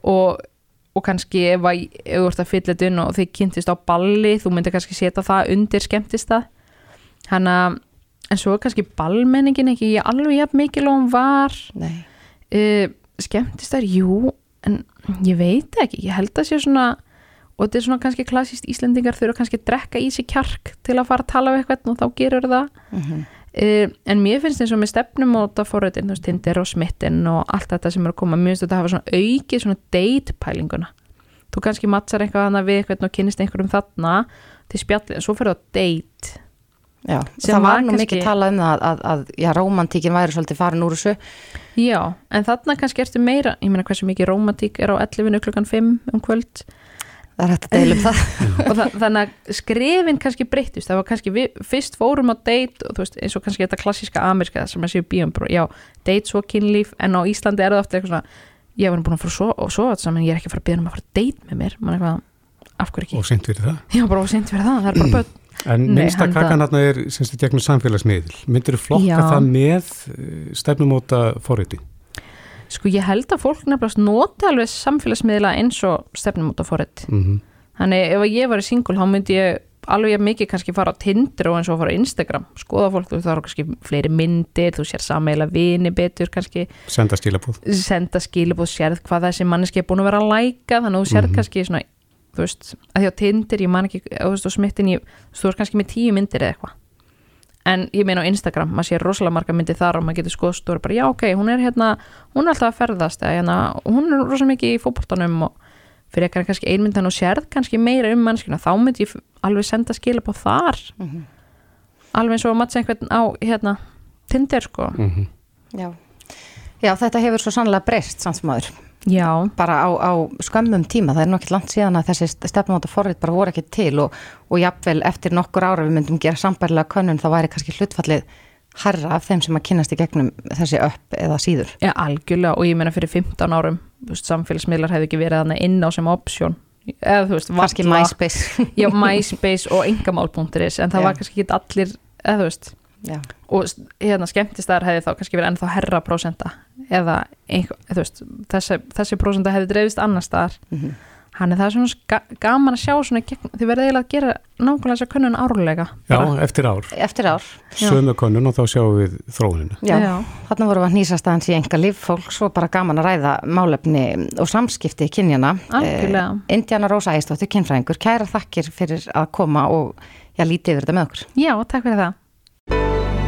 Og, og kannski ef, að, þú ert að fylla þetta inn og þið kynntist á balli þú myndir kannski setja það undir skemmtist það hana, en svo er kannski ballmenningin ekki alveg jafn mikil og hún var. Nei. uh, skemmtist það, jú en ég veit ekki, ég held að sé svona og þetta er svona kannski klassíst Íslendingar þurfa kannski að drekka í sig kjark til að fara að tala við eitthvað og þá gerur það. Mhm. Uh, en mér finnst eins og með stefnum og það fóröðin, þú veist, Tinder og smittin og allt þetta sem er að koma, mér finnst þetta að hafa svona aukið svona date pælinguna þú kannski mattsar eitthvað hana við eitthvað og kynnist einhverjum þarna til spjallið, en svo fyrir það date. Já, það var nú kannski- mikið talað um það að, að, að romantíkin væri svolítið farin úr þessu. Já, en þarna kannski ertu meira ég meina hversu mikið romantík er á 11 klukkan 5 um kvöld Það er hægt að deila um það og það, þannig að skrefin kannski breyttist það var kannski við fyrst fórum á date og þú veist eins og kannski þetta klassíska amerska sem að séu bíum, bara, já, date svo kynlíf en á Íslandi er það ofta eitthvað svona ég var búin að fara svo, og svo þetta saman ég er ekki að fara að byrja um að fara að date með mér Man eitthvað, af hverju ekki, Og seint fyrir það. já bara og seint fyrir það það er bara börn En minnsta kakan þarna er semst í gegnum samfélagsmiðl. Myndir þú flokka Já. það með eh, stefnumóta forriti? Sko ég held að fólk nefnilegast nota alveg samfélagsmiðla eins og stefnum út á forrið Mm Þannig ef ég var í single þá myndi ég alveg mikið kannski fara á Tinder og eins og fara á Instagram, skoða fólk þú þarf kannski fleiri myndir, þú sér sameila vini betur kannski, Senda skilabóð. senda skilabóð, sérð hvað þessi manneski er búin að vera að læka þannig að þú sérð Mhm. kannski svona þú veist, að því á Tinder, ég man ekki þú veist, og smittin, ég, þú veist kannski með tíu myndir eða eitthvað en ég meina á Instagram, maður sér rosalega marga myndir þar og maður getur skoðst og er bara, já ok, hún er hérna hún er alltaf að ferðast eða hérna, hún er rosalega mikið í fótboltanum og fyrir ekkert kannski einmyndan og sérð kannski meira um mannskina, þá myndi ég alveg senda skilabóð þar Mhm. alveg eins og að mattsa einhvern á hérna, Tinder sko Mhm. Já. Já, þetta hefur svo sannlega breyst samt sem aður. Já. Bara á, á skömmum tíma, það er nokkið langt síðan að þessi stefnumóta forrið bara voru ekki til og, og jafnvel eftir nokkur ára við myndum gera sambærlega könnun þá væri kannski hlutfallið herra af þeim sem að kynast í gegnum þessi upp eða síður. Já, algjörlega og ég meina fyrir 15 árum samfélagsmiðlar hefði ekki verið þarna inn á sem option eða þú veist, Kannski. MySpace. já, MySpace og engamál.is en það Já. var kannski ekki allir eða þú veist Já. og hérna skemmtistæðar hefði þá kannski verið ennþá herra prósenta eða einhver, veist, þessi, þessi prósenta hefði dreifist annar staðar Mhm. hann er það er svona ga gaman að sjá svona gegn, þið verðið eiginlega að gera nákvæmlega þess að kunnun árlega Já, bara. eftir ár. Eftir ár. Sömu könnun og þá sjáum við þróunina. Já, Já. þarna vorum við að nýsast aðeins í enga líf fólks og bara gaman að ræða málefni og samskipti kynjana. Algjörlega. Eh, Indiana Rósa Æstóttir, kynfræðingur, kæra þakkir fyrir að koma og já, lítið yfir þetta með okkur. Já, takk fyrir það